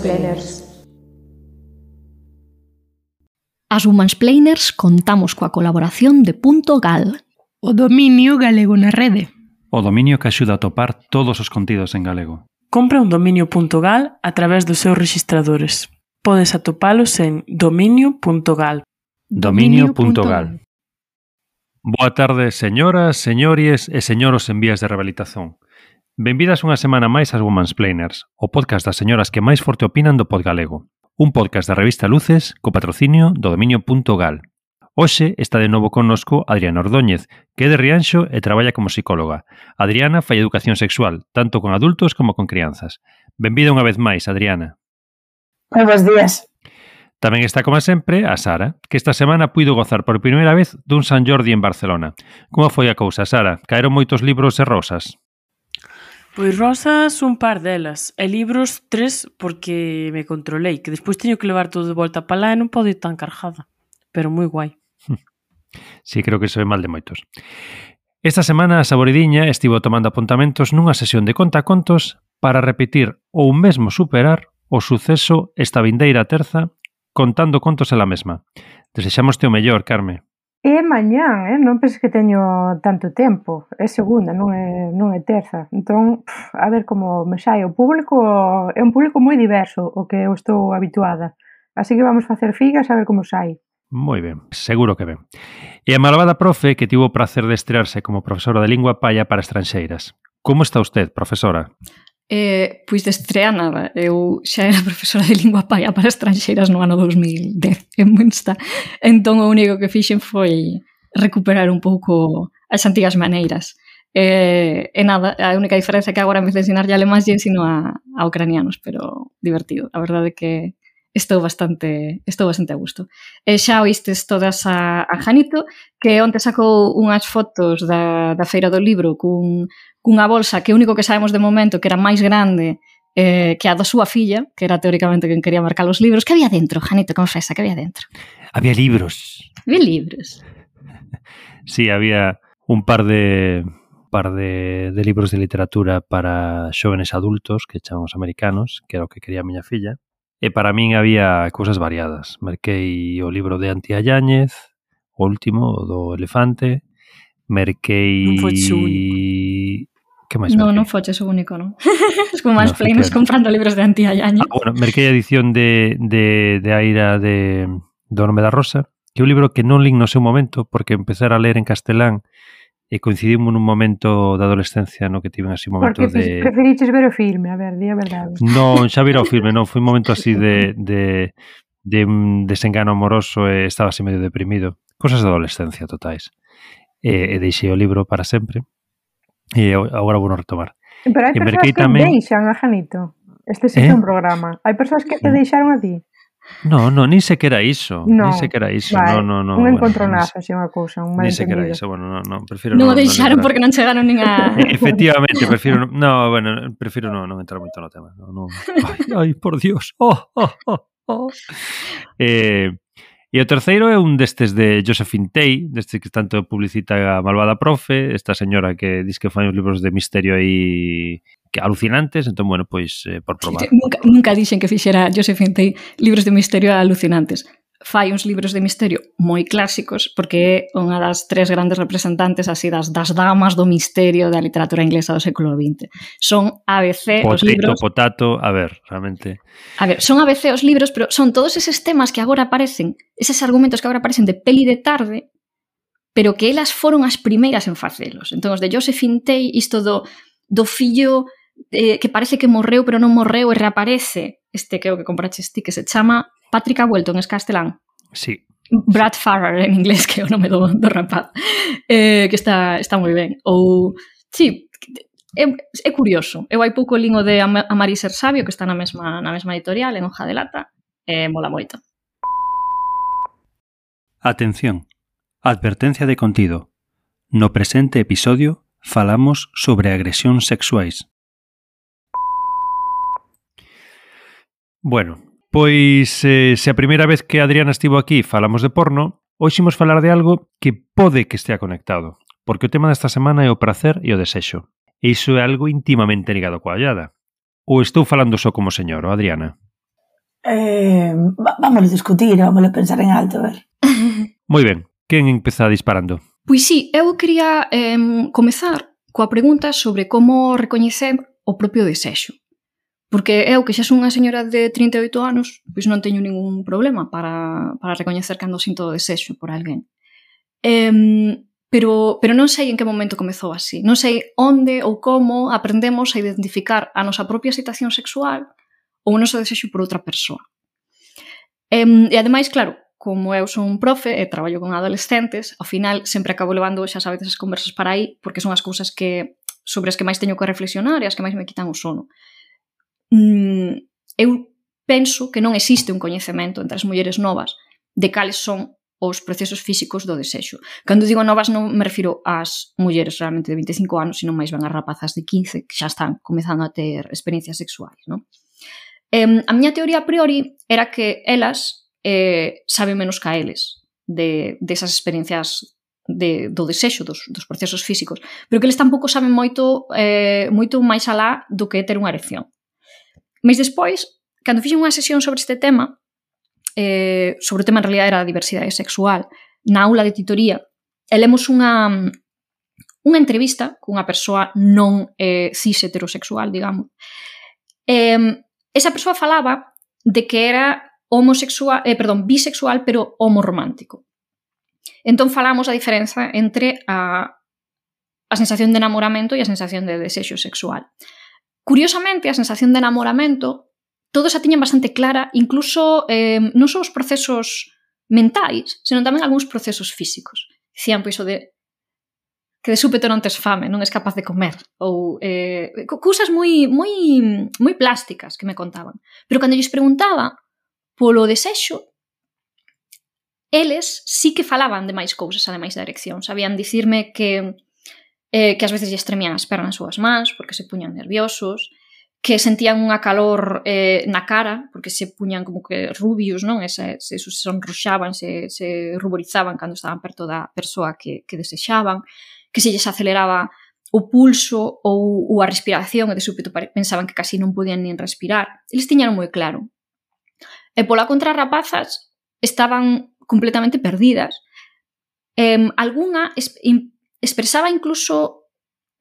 Humansplainers. As Humansplainers contamos coa colaboración de Punto Gal. O dominio galego na rede. O dominio que axuda a topar todos os contidos en galego. Compra un dominio.gal a través dos seus registradores. Podes atopalos en dominio.gal. Dominio.gal. Boa tarde, señoras, señores e señoros en vías de rehabilitación. Benvidas unha semana máis ás Womansplainers, o podcast das señoras que máis forte opinan do podgalego. Un podcast da revista Luces co patrocinio do dominio.gal. Hoxe está de novo connosco Adriana Ordóñez, que é de Rianxo e traballa como psicóloga. Adriana fai educación sexual, tanto con adultos como con crianzas. Benvida unha vez máis, Adriana. Buenos días. Tamén está, como sempre, a Sara, que esta semana puido gozar por primeira vez dun San Jordi en Barcelona. Como foi a cousa, Sara? Caeron moitos libros e rosas? Pois rosas un par delas e libros tres porque me controlei, que despois teño que levar todo de volta para lá e non podo ir tan cargada, pero moi guai. Sí, creo que se ve mal de moitos. Esta semana a Saboridiña estivo tomando apuntamentos nunha sesión de contacontos para repetir ou mesmo superar o suceso esta vindeira terza contando contos ela mesma. Desexamos o mellor, Carme. É mañá, eh, non penses que teño tanto tempo, é segunda, non é non é terza, entón a ver como me sae, o público é un público moi diverso o que eu estou habituada, así que vamos facer figas a ver como sai. Moi ben, seguro que ben. E a malvada profe que tivo o prazer de estrearse como profesora de lingua palla para estranxeiras. Como está usted, profesora? Eh, pois de estrea nada, eu xa era profesora de lingua paia para estranxeiras no ano 2010 en Münster, Entón o único que fixen foi recuperar un pouco as antigas maneiras. Eh, e nada, a única diferenza é que agora en vez de ensinarlle alemán lle ensino a, a ucranianos, pero divertido. A verdade é que estou bastante estou bastante a gusto. E xa oístes todas a, a Janito, que onte sacou unhas fotos da, da Feira do Libro cun cunha bolsa que o único que sabemos de momento que era máis grande eh, que a da súa filla, que era teóricamente quen quería marcar os libros. Que había dentro, Janito? Confesa, que había dentro? Había libros. Había libros. sí, había un par de par de, de libros de literatura para xóvenes adultos, que chamamos americanos, que era o que quería a miña filla. E para min había cousas variadas. Merquei o libro de Antía Yáñez, o último, o do elefante. Merquei... Non foi único Que máis Non, non foches o único, non. es como máis no, plenos comprando libros de Antía Iaño. Ah, bueno, merquei a edición de, de, de Aira de, do Nome da Rosa, que é un libro que non lín no seu momento, porque empezar a ler en castelán eh, e coincidimos nun momento da adolescencia no que tiven así momento porque de... Porque preferiches ver o filme, a ver, di a verdade. Non, xa vira o filme, non, foi un momento así de, de, de un desengano amoroso e estaba así medio deprimido. Cosas da adolescencia totais. E, e deixei o libro para sempre E agora vou retomar. Pero hai persoas que tamén... deixan a Janito. Este sí eh? é un programa. Hai persoas que te deixaron a ti. No, no, nin sequera iso, no, nin sequera iso. Vale. No, no, no. Un bueno, encontronazo, así unha cousa, un malentendido. Nin sequera iso, bueno, no, no, prefiro non. Non deixaron no, porque non chegaron nin a Efectivamente, prefiro no, bueno, prefiro non, non entrar moito no tema. No, no. Ai, ai, por Dios. Oh, oh, oh, oh. Eh, E o terceiro é un destes de Josephine Tay, deste que tanto publicita a malvada profe, esta señora que diz que fai uns libros de misterio aí que alucinantes, entón, bueno, pois, eh, por probar. Nunca, nunca dixen que fixera Josephine Tay libros de misterio alucinantes fai uns libros de misterio moi clásicos porque é unha das tres grandes representantes así das, das damas do misterio da literatura inglesa do século XX. Son ABC Potito, os libros... Potato, a ver, realmente... A ver, son ABC os libros, pero son todos eses temas que agora aparecen, eses argumentos que agora aparecen de peli de tarde, pero que elas foron as primeiras en facelos. Entón, os de Josephine Tay, isto do, do fillo eh, que parece que morreu pero non morreu e reaparece, este creo que compraches ti, que se chama Patrick ha vuelto en castelán. Sí. Brad Farrar en inglés, que é o nome do, do rapaz, eh, que está, está moi ben. Ou, sí, eh, é, é curioso. Eu hai pouco lingo de Amari Ser Sabio, que está na mesma, na mesma editorial, en hoja de lata, e eh, mola moito. Atención. Advertencia de contido. No presente episodio falamos sobre agresións sexuais. Bueno, Pois, eh, se a primeira vez que Adriana estivo aquí falamos de porno, hoxe imos falar de algo que pode que estea conectado, porque o tema desta semana é o prazer e o desexo. E iso é algo intimamente ligado coa hallada. Ou estou falando só como señor, Adriana? Eh, vámonos discutir, vámonos pensar en alto, a ver. Moi ben, quen empeza disparando? Pois sí, eu quería eh, comezar coa pregunta sobre como recoñecer o propio desexo. Porque eu, que xa son unha señora de 38 anos, pois non teño ningún problema para, para recoñecer cando sinto desexo por alguén. Eh, pero, pero non sei en que momento comezou así. Non sei onde ou como aprendemos a identificar a nosa propia situación sexual ou o noso desexo por outra persoa. E, e ademais, claro, como eu son un profe e traballo con adolescentes, ao final sempre acabo levando, xa sabedes, as conversas para aí, porque son as cousas que sobre as que máis teño que reflexionar e as que máis me quitan o sono mm, eu penso que non existe un coñecemento entre as mulleres novas de cales son os procesos físicos do desexo. Cando digo novas non me refiro ás mulleres realmente de 25 anos, sino máis ben as rapazas de 15 que xa están comezando a ter experiencias sexuais, non? Eh, a miña teoría a priori era que elas eh, saben menos ca eles de, desas de experiencias de, do desexo dos, dos procesos físicos, pero que eles tampouco saben moito eh, moito máis alá do que ter unha erección. Mas despois, cando fixen unha sesión sobre este tema, eh, sobre o tema en realidad era a diversidade sexual, na aula de titoría, elemos unha unha entrevista cunha persoa non eh, cis heterosexual, digamos. Eh, esa persoa falaba de que era homosexual, eh, perdón, bisexual, pero homoromántico. Entón falamos a diferenza entre a, a sensación de enamoramento e a sensación de desexo sexual. Curiosamente, a sensación de enamoramento todos a tiñen bastante clara, incluso eh, non só os procesos mentais, senón tamén algúns procesos físicos. Dicían, pois, o de que de súpeto non tes fame, non es capaz de comer, ou eh, cousas moi, moi, moi plásticas que me contaban. Pero cando lles preguntaba polo desexo, eles sí que falaban de máis cousas, ademais da erección. Sabían dicirme que eh, que ás veces lles tremían as pernas ou as mans porque se puñan nerviosos, que sentían unha calor eh, na cara, porque se puñan como que rubios, non? E se, se sonruxaban, se, se ruborizaban cando estaban perto da persoa que, que desexaban, que se lles aceleraba o pulso ou, ou a respiración e de súpeto pensaban que casi non podían nin respirar. Eles tiñan moi claro. E pola contra rapazas estaban completamente perdidas. Eh, alguna expresaba incluso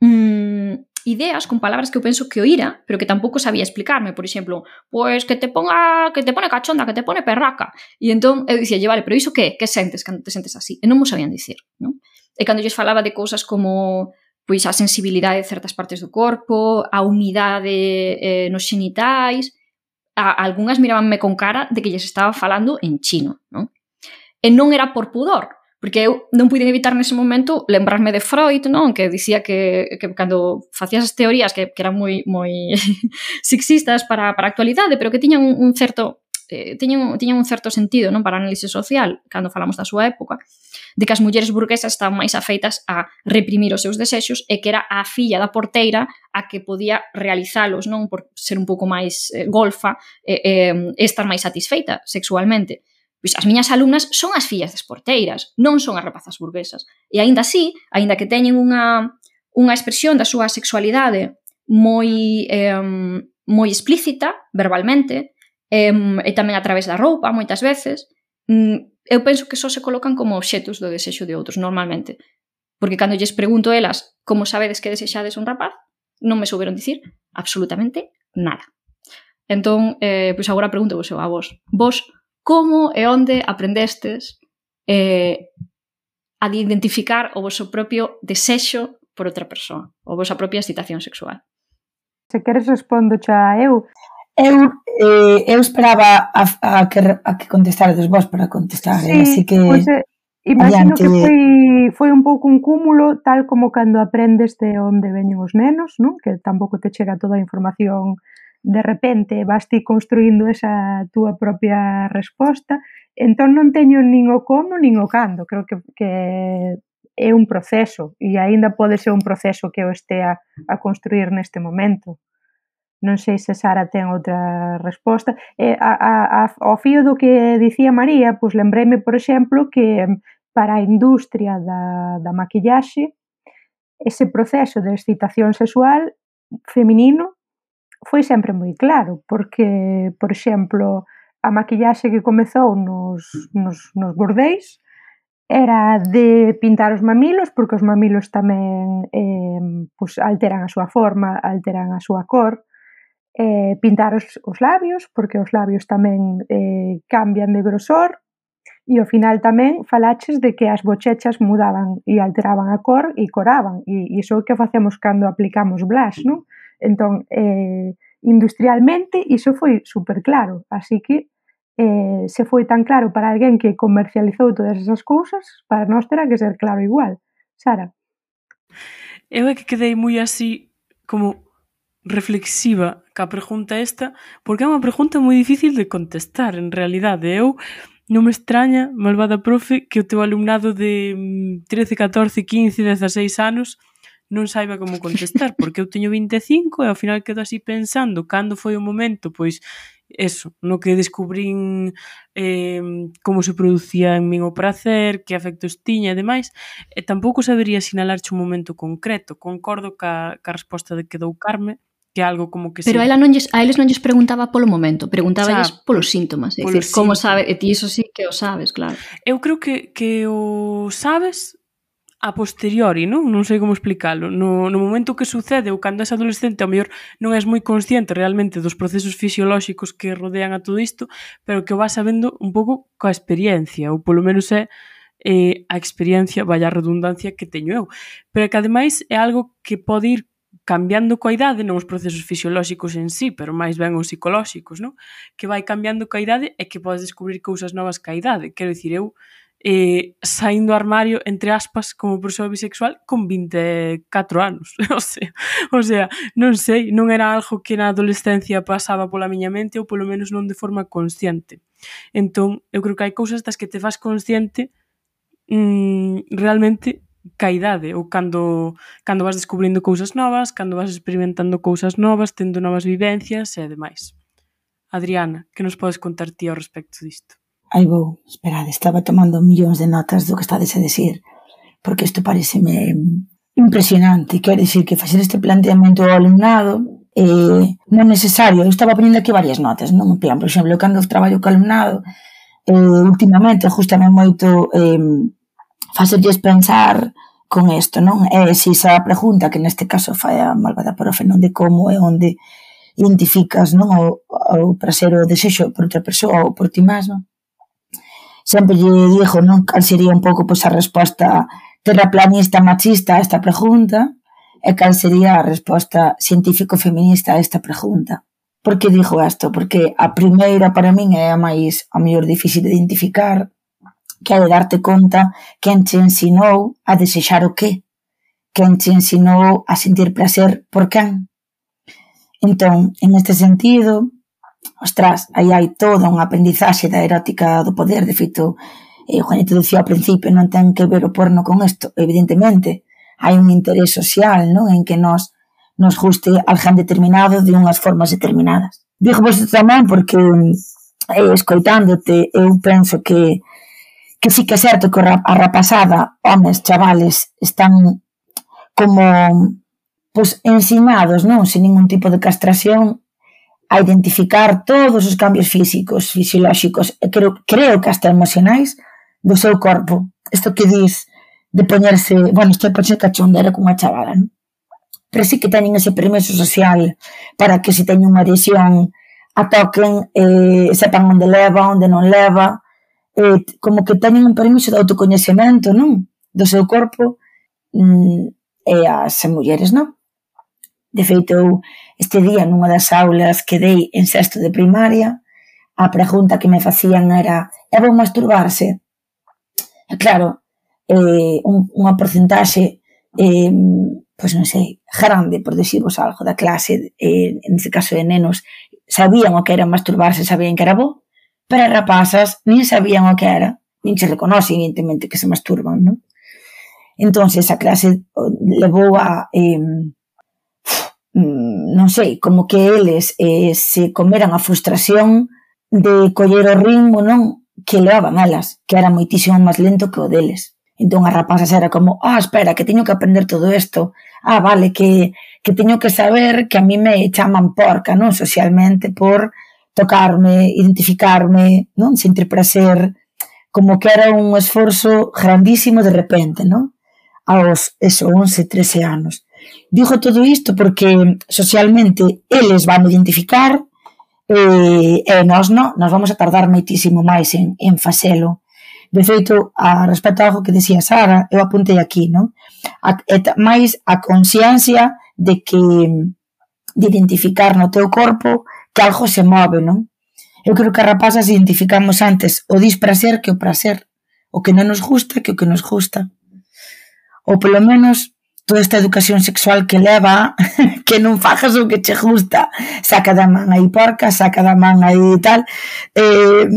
mmm, ideas con palabras que eu penso que oíra, pero que tampouco sabía explicarme, por exemplo, pois que te ponga, que te pone cachonda, que te pone perraca. E entón eu dicía, vale, pero iso que? Que sentes cando te sentes así? E non mo sabían dicir, non? E cando lles falaba de cousas como pois a sensibilidade de certas partes do corpo, a humidade eh, nos xenitais, a, algunhas mirabanme con cara de que lles estaba falando en chino, non? E non era por pudor, Porque eu non pude evitar nese momento lembrarme de Freud, non? Que dicía que, que cando facías as teorías que, que eran moi moi sexistas para, para a actualidade, pero que tiñan un, un certo eh, tiñan, tiñan un certo sentido non para a análise social, cando falamos da súa época, de que as mulleres burguesas estaban máis afeitas a reprimir os seus desexos e que era a filla da porteira a que podía realizalos, non por ser un pouco máis eh, golfa e eh, eh, estar máis satisfeita sexualmente. Pois as miñas alumnas son as fillas das porteiras, non son as rapazas burguesas. E aínda así, aínda que teñen unha, unha expresión da súa sexualidade moi, eh, moi explícita verbalmente, eh, e tamén a través da roupa, moitas veces, mm, eu penso que só se colocan como obxetos do desexo de outros, normalmente. Porque cando lles pregunto elas como sabedes que desexades un rapaz, non me souberon dicir absolutamente nada. Entón, eh, pois agora pregunto vos a vos. Vos como e onde aprendestes eh, a identificar o vosso propio desexo por outra persoa, ou vosa propia excitación sexual. Se queres respondo xa eu. Eu, eh, eu esperaba a, a, que, a que contestarades vos para contestar, eh, sí, eh? así que... Pois pues, eh, imagino adiante. que foi, foi un pouco un cúmulo, tal como cando aprendes de onde veñen os nenos, non? que tampouco te chega toda a información de repente vas ti construindo esa túa propia resposta, entón non teño nin o como nin o cando, creo que, que é un proceso e aínda pode ser un proceso que eu estea a construir neste momento. Non sei se Sara ten outra resposta. E a, a, a, ao fío do que dicía María, pois lembreime, por exemplo, que para a industria da, da maquillaxe, ese proceso de excitación sexual feminino foi sempre moi claro, porque, por exemplo, a maquillaxe que comezou nos, nos, nos bordéis era de pintar os mamilos, porque os mamilos tamén eh, pues, alteran a súa forma, alteran a súa cor, eh, pintar os, os labios, porque os labios tamén eh, cambian de grosor, e ao final tamén falaches de que as bochechas mudaban e alteraban a cor e coraban, e, e iso é o que facemos cando aplicamos blush, non? Entón, eh, industrialmente, iso foi super claro. Así que, eh, se foi tan claro para alguén que comercializou todas esas cousas, para nós terá que ser claro igual. Sara. Eu é que quedei moi así como reflexiva ca pregunta esta, porque é unha pregunta moi difícil de contestar, en realidade. Eu non me extraña, malvada profe, que o teu alumnado de 13, 14, 15, 16 anos non saiba como contestar, porque eu teño 25 e ao final quedo así pensando cando foi o momento, pois eso, no que descubrín eh, como se producía en min o prazer, que afectos tiña e demais, e tampouco sabería sinalarche un momento concreto. Concordo ca, ca resposta de que dou Carme, que algo como que Pero sí. ela non lles, a eles non lles preguntaba polo momento, preguntaba xa, polos síntomas, é dicir, como sabe, e ti iso sí que o sabes, claro. Eu creo que, que o sabes a posteriori, non? Non sei como explicalo. No, no momento que sucede ou cando és adolescente, ao mellor non és moi consciente realmente dos procesos fisiolóxicos que rodean a todo isto, pero que o vas sabendo un pouco coa experiencia, ou polo menos é eh, a experiencia, vai a redundancia que teño eu. Pero que ademais é algo que pode ir cambiando coa idade, non os procesos fisiolóxicos en sí, pero máis ben os psicolóxicos, non? Que vai cambiando coa idade e que podes descubrir cousas novas coa idade. Quero dicir, eu eh, saindo do armario, entre aspas, como persoa bisexual con 24 anos. o, sea, o sea, non sei, non era algo que na adolescencia pasaba pola miña mente ou polo menos non de forma consciente. Entón, eu creo que hai cousas das que te faz consciente mm, realmente ca idade ou cando, cando vas descubrindo cousas novas, cando vas experimentando cousas novas, tendo novas vivencias e demais. Adriana, que nos podes contar ti ao respecto disto? Aí vou, esperade, estaba tomando millóns de notas do que estades a decir, porque isto pareceme impresionante, quero dicir que facer este planteamento ao alumnado eh, non necesario, eu estaba ponendo aquí varias notas, non? Plan, por exemplo, cando traballo co alumnado, eh, últimamente justamente moito eh, facerlles pensar con isto, non? É se esa pregunta que neste caso fai a malvada profe, non de como e onde identificas non o, o prazer ou o desexo por outra persoa ou por ti mesmo sempre lle dixo non cal sería un pouco pois, a resposta terraplanista machista a esta pregunta e cal sería a resposta científico-feminista a esta pregunta. Por que dixo isto? Porque a primeira para min é a máis a mellor difícil de identificar que é de darte conta quen te ensinou a desexar o que? quen te ensinou a sentir placer por quen. Entón, en este sentido, ostras, aí hai toda unha aprendizaxe da erótica do poder, de feito, eh, Juanito dicía ao principio, non ten que ver o porno con isto, evidentemente, hai un interés social, non, en que nos nos guste alguén determinado de unhas formas determinadas. Digo vos tamén porque eh, escoitándote, eu penso que que sí que é certo que a rapazada, homes, chavales, están como pois, pues, ensinados, non? Sin ningún tipo de castración, a identificar todos os cambios físicos, fisiolóxicos, e creo, creo que hasta emocionais, do seu corpo. Isto que dis de poñerse, bueno, isto é poñerse cachondera cunha chavala, non? Pero sí que teñen ese permiso social para que se teñen unha adhesión a toquen, eh, sepan onde leva, onde non leva, eh, como que teñen un permiso de autocoñecemento, non? Do seu corpo mm, e as mulleres, non? De feito, eu este día nunha das aulas que dei en sexto de primaria, a pregunta que me facían era é bon masturbarse? E claro, eh, un, unha porcentaxe eh, pois non sei, grande, por decirvos algo, da clase, eh, en este caso de nenos, sabían o que era masturbarse, sabían que era bo, pero as rapazas nin sabían o que era, nin se reconoce, evidentemente, que se masturban, non? Entón, esa clase levou a... Eh, Mm, non sei, como que eles eh, se comeran a frustración de coller o ritmo, non? Que levaban alas, que era moitísimo máis lento que o deles. Entón as rapazas era como, ah, espera, que teño que aprender todo isto. Ah, vale, que, que teño que saber que a mí me chaman porca, non? Socialmente por tocarme, identificarme, non? Sentir prazer, como que era un esforzo grandísimo de repente, non? Aos, eso, 11, 13 anos. Digo todo isto porque socialmente eles van identificar e, e nós non, nós vamos a tardar moitísimo máis en, en facelo. De feito, a respecto algo que decía Sara, eu apuntei aquí, non? A, e máis a consciencia de que de identificar no teu corpo que algo se move, non? Eu creo que a rapazas identificamos antes o disprazer que o prazer, o que non nos gusta que o que nos gusta. Ou polo menos toda esta educación sexual que leva que non fajas o que che gusta saca da man aí porca saca da man aí tal eh,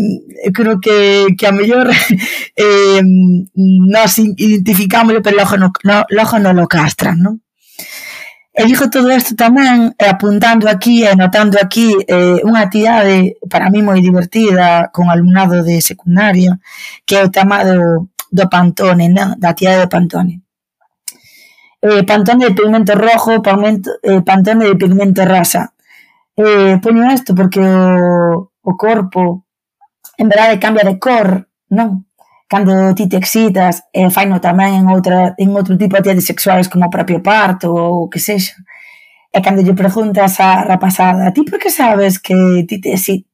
creo que, que a mellor eh, nos identificámoslo pero logo no, no, logo no lo castran non? E digo todo isto tamén eh, apuntando aquí e notando aquí eh, unha actividade para mí moi divertida con alumnado de secundaria que é o tema do, do Pantone, non? da actividade do Pantone eh, pantone de pigmento rojo, pigmento, eh, pantone de pigmento rasa. Eh, poño isto porque o, o corpo en verdade cambia de cor, non? Cando ti te excitas, eh, faino tamén en, outra, en outro tipo de actividades sexuais como o propio parto ou o que sexa. E cando lle preguntas a rapazada, ti por que sabes que ti te... excitas?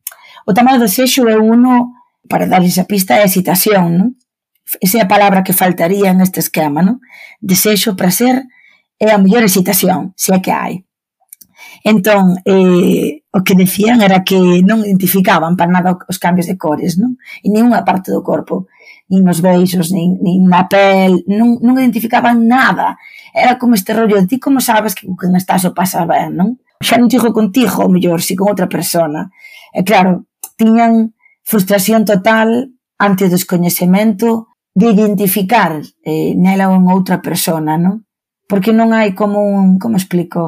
o tamaño do sexo é uno para darlle esa pista de excitación, non? esa é a palabra que faltaría neste esquema, non? Desexo, prazer é a mellor excitación, se é que hai. Entón, eh, o que decían era que non identificaban para nada os cambios de cores, non? En ninguna parte do corpo, nin nos beixos, nin, nin na pel, non, non identificaban nada. Era como este rollo de ti como sabes que con estás o pasa ben, non? Xa non digo contigo, ou mellor, si con outra persona. E claro, tiñan frustración total ante o descoñecemento de identificar eh, nela ou en outra persona, non? Porque non hai como un, como explico,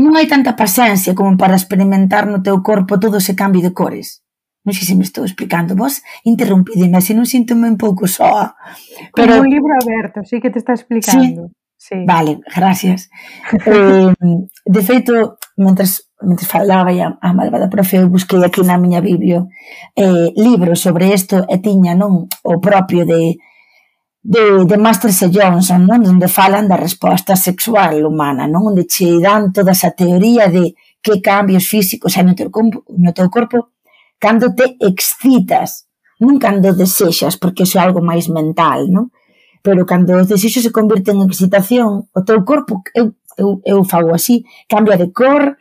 non hai tanta paciencia como para experimentar no teu corpo todo ese cambio de cores. Non sei se me estou explicando, vos interrumpideme, se non sinto-me un pouco soa. Pero... Como un libro aberto, sí que te está explicando. Sí. Sí. Vale, gracias. eh, de feito, mentres mentre falaba a, a ah, malvada profe, eu busquei aquí na miña biblio eh, libros sobre isto e tiña non o propio de de, de Masters e Johnson, non? onde falan da resposta sexual humana, non? onde che dan toda esa teoría de que cambios físicos hai no teu corpo, no teu corpo cando te excitas, non cando desexas, porque iso é algo máis mental, non? Pero cando os desexos se convirten en excitación, o teu corpo, eu, eu, eu fago así, cambia de cor,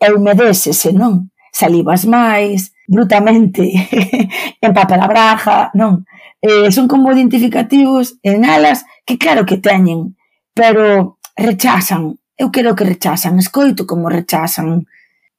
e humedécese, non? Salivas máis, brutamente empapel a braja, non? Eh, son como identificativos en alas que claro que teñen, pero rechazan. Eu quero que rechazan, escoito como rechazan.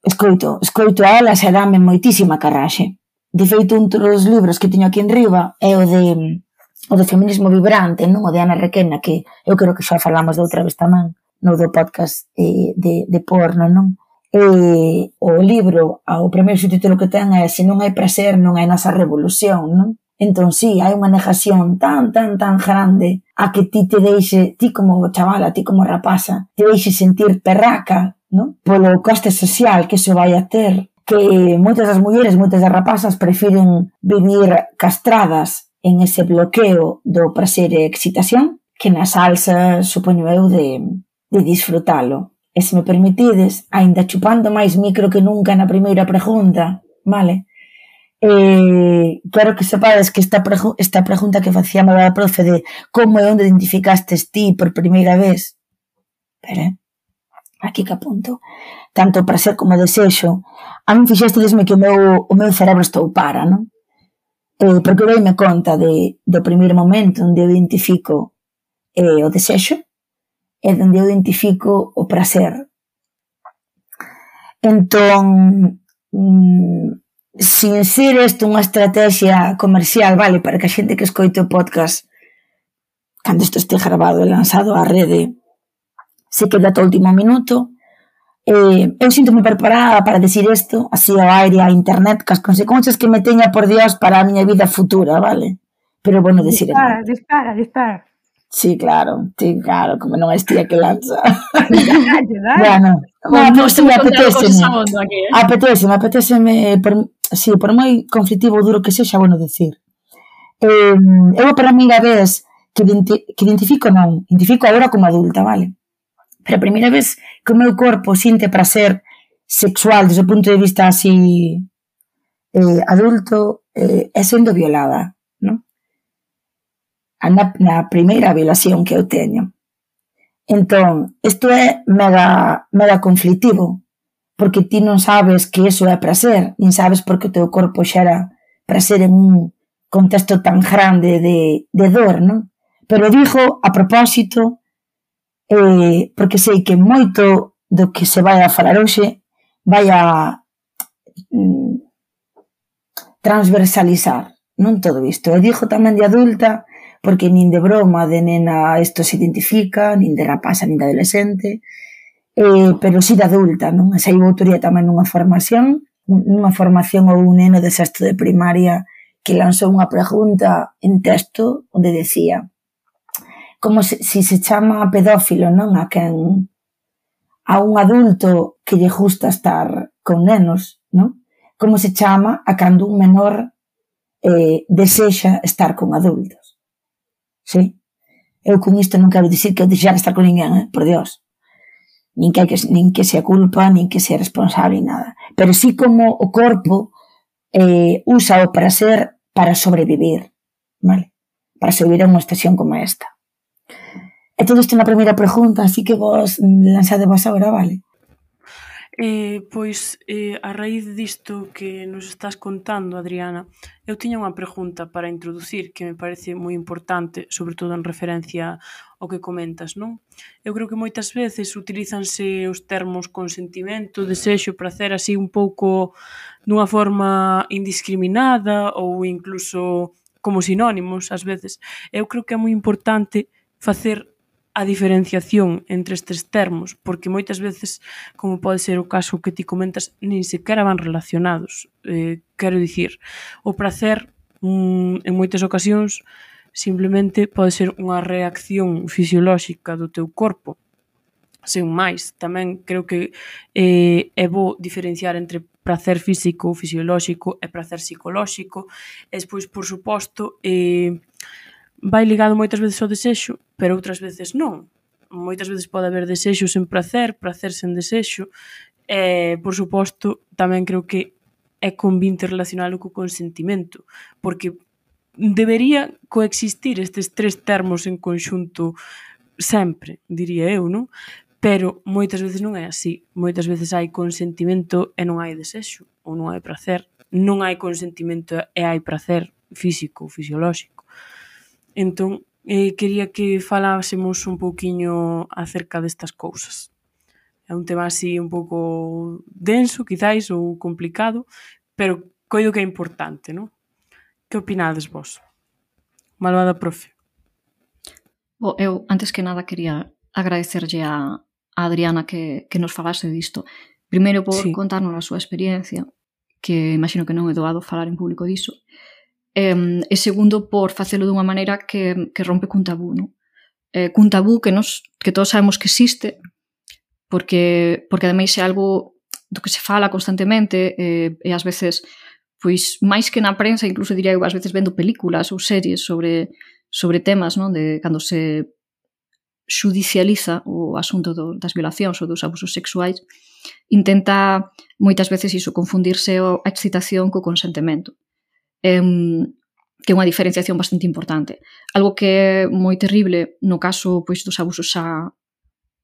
Escoito, escoito a elas e dame moitísima carraxe. De feito, un dos libros que teño aquí en riba é o de o do feminismo vibrante, non o de Ana Requena, que eu creo que xa falamos de outra vez tamén, no do podcast eh, de, de porno, non? E o libro, o primeiro subtítulo que ten é Se non hai prazer, non hai nosa revolución, non? Entón, sí, hai unha negación tan, tan, tan grande a que ti te deixe, ti como chavala, ti como rapaza, te deixe sentir perraca, non? Polo coste social que iso vai a ter, que moitas das mulleres, moitas das rapazas prefiren vivir castradas en ese bloqueo do prazer e excitación que na salsa, supoño eu, de, de disfrutalo. E se me permitides, aínda chupando máis micro que nunca na primeira pregunta, vale? Eh, claro que sepades que esta, pregu esta pregunta que facía a profe de como e onde identificastes ti por primeira vez, pero aquí que apunto, tanto prazer como desexo, a min fixestesme que o meu, o meu cerebro estou para, non? Eh, porque eu me conta de, do primeiro momento onde eu identifico eh, o desexo, é onde eu identifico o prazer. Entón, mm, sin ser isto unha estrategia comercial, vale, para que a xente que escoite o podcast cando isto este grabado e lanzado á rede se queda ata o último minuto. Eh, eu sinto moi preparada para decir isto, así ao aire, á internet, cas consecuencias que me teña por Dios para a miña vida futura, vale? Pero bueno, decir... Dispara, dispara, dispara. Sí, claro, sí, claro, como non estía que lanza. bueno, no, pues, sí, apetéceme. apetéseme, apetéseme, por, sí, por moi conflitivo ou duro que sexa, bueno decir. Eh, eu a primeira vez que, identi que identifico, non, identifico agora como adulta, vale? Pero a primeira vez que o meu corpo sinte prazer sexual desde o punto de vista así eh, adulto, eh, é sendo violada na, na primeira violación que eu teño. Entón, isto é mega, mega conflitivo, porque ti non sabes que eso é prazer, nin sabes porque o teu corpo xera prazer en un contexto tan grande de, de dor, non? Pero digo a propósito, eh, porque sei que moito do que se vai a falar hoxe vai a mm, transversalizar, non todo isto. E digo tamén de adulta, porque nin de broma de nena isto se identifica, nin de rapaza, nin de adolescente, eh, pero si sí de adulta, non? Esa saiu autoría tamén nunha formación, nunha formación ou un neno de sexto de primaria que lanzou unha pregunta en texto onde decía como se, si se chama pedófilo, non? A quen a un adulto que lle gusta estar con nenos, non? Como se chama a cando un menor eh, desexa estar con adultos. Sí. Eu con isto non quero dicir que eu deixar estar con ninguén, eh? por Dios. Nin que, nin que sea culpa, nin que sea responsable, nada. Pero sí como o corpo eh, usa o para ser para sobrevivir, vale? Para sobrevivir a unha estación como esta. E todo isto na primeira pregunta, así que vos lanzade vos agora, vale? Eh, pois, eh, a raíz disto que nos estás contando, Adriana, eu tiña unha pregunta para introducir que me parece moi importante, sobre todo en referencia ao que comentas, non? Eu creo que moitas veces utilízanse os termos consentimento, desexo, prazer, así un pouco dunha forma indiscriminada ou incluso como sinónimos ás veces. Eu creo que é moi importante facer a diferenciación entre estes termos, porque moitas veces, como pode ser o caso que ti comentas, nin sequera van relacionados. Eh, quero dicir, o prazer mm, en moitas ocasións simplemente pode ser unha reacción fisiolóxica do teu corpo. Sen máis, tamén creo que eh, é bo diferenciar entre prazer físico, fisiolóxico e prazer psicolóxico. E despois, por suposto, eh, vai ligado moitas veces ao desexo, pero outras veces non. Moitas veces pode haber desexo sen prazer, prazer sen desexo. E, por suposto, tamén creo que é convinte relacionalo co consentimento, porque debería coexistir estes tres termos en conxunto sempre, diría eu, non? Pero moitas veces non é así. Moitas veces hai consentimento e non hai desexo, ou non hai prazer. Non hai consentimento e hai prazer físico, fisiolóxico Entón, eh, quería que falásemos un pouquiño acerca destas cousas. É un tema así un pouco denso, quizáis, ou complicado, pero coido que é importante, non? Que opinades vos? Malvada profe. Bo, eu, antes que nada, quería agradecerlle a, a Adriana que, que nos falase disto. Primeiro por sí. contarnos a súa experiencia, que imagino que non é doado falar en público diso, eh, e segundo por facelo dunha maneira que, que rompe cun tabú, non? Eh, cun tabú que, nos, que todos sabemos que existe, porque, porque ademais é algo do que se fala constantemente eh, e ás veces pois máis que na prensa, incluso diría eu ás veces vendo películas ou series sobre sobre temas, non, de cando se xudicializa o asunto do, das violacións ou dos abusos sexuais, intenta moitas veces iso confundirse o, a excitación co consentemento um, que é unha diferenciación bastante importante. Algo que é moi terrible no caso pois dos abusos a,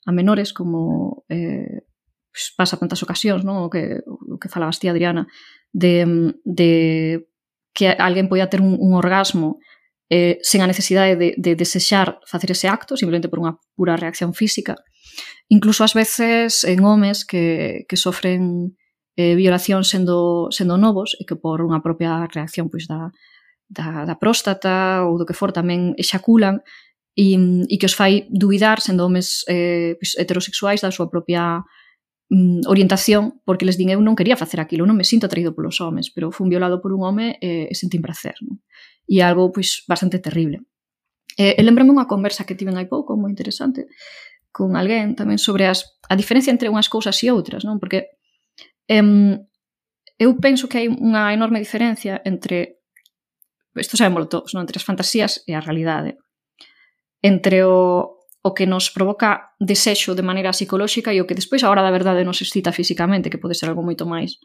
a menores, como eh, pois, pasa tantas ocasións, non? o que, o que falabas ti, Adriana, de, de que alguén poida ter un, un orgasmo eh, sen a necesidade de, de desexar facer ese acto, simplemente por unha pura reacción física. Incluso ás veces en homes que, que sofren eh, violación sendo, sendo novos e que por unha propia reacción pois, da, da, da próstata ou do que for tamén exaculan e, e que os fai duvidar sendo homes eh, pois, heterosexuais da súa propia mm, orientación porque les din eu non quería facer aquilo, non me sinto atraído polos homes, pero fun violado por un home eh, e sentín prazer. Non? E algo pois bastante terrible. Eh, e lembrame unha conversa que tiven hai pouco, moi interesante, con alguén tamén sobre as, a diferencia entre unhas cousas e outras, non? Porque Um, eu penso que hai unha enorme diferencia entre isto sabemos todos, non? entre as fantasías e a realidade entre o, o que nos provoca desexo de maneira psicolóxica e o que despois a hora da verdade nos excita físicamente que pode ser algo moito máis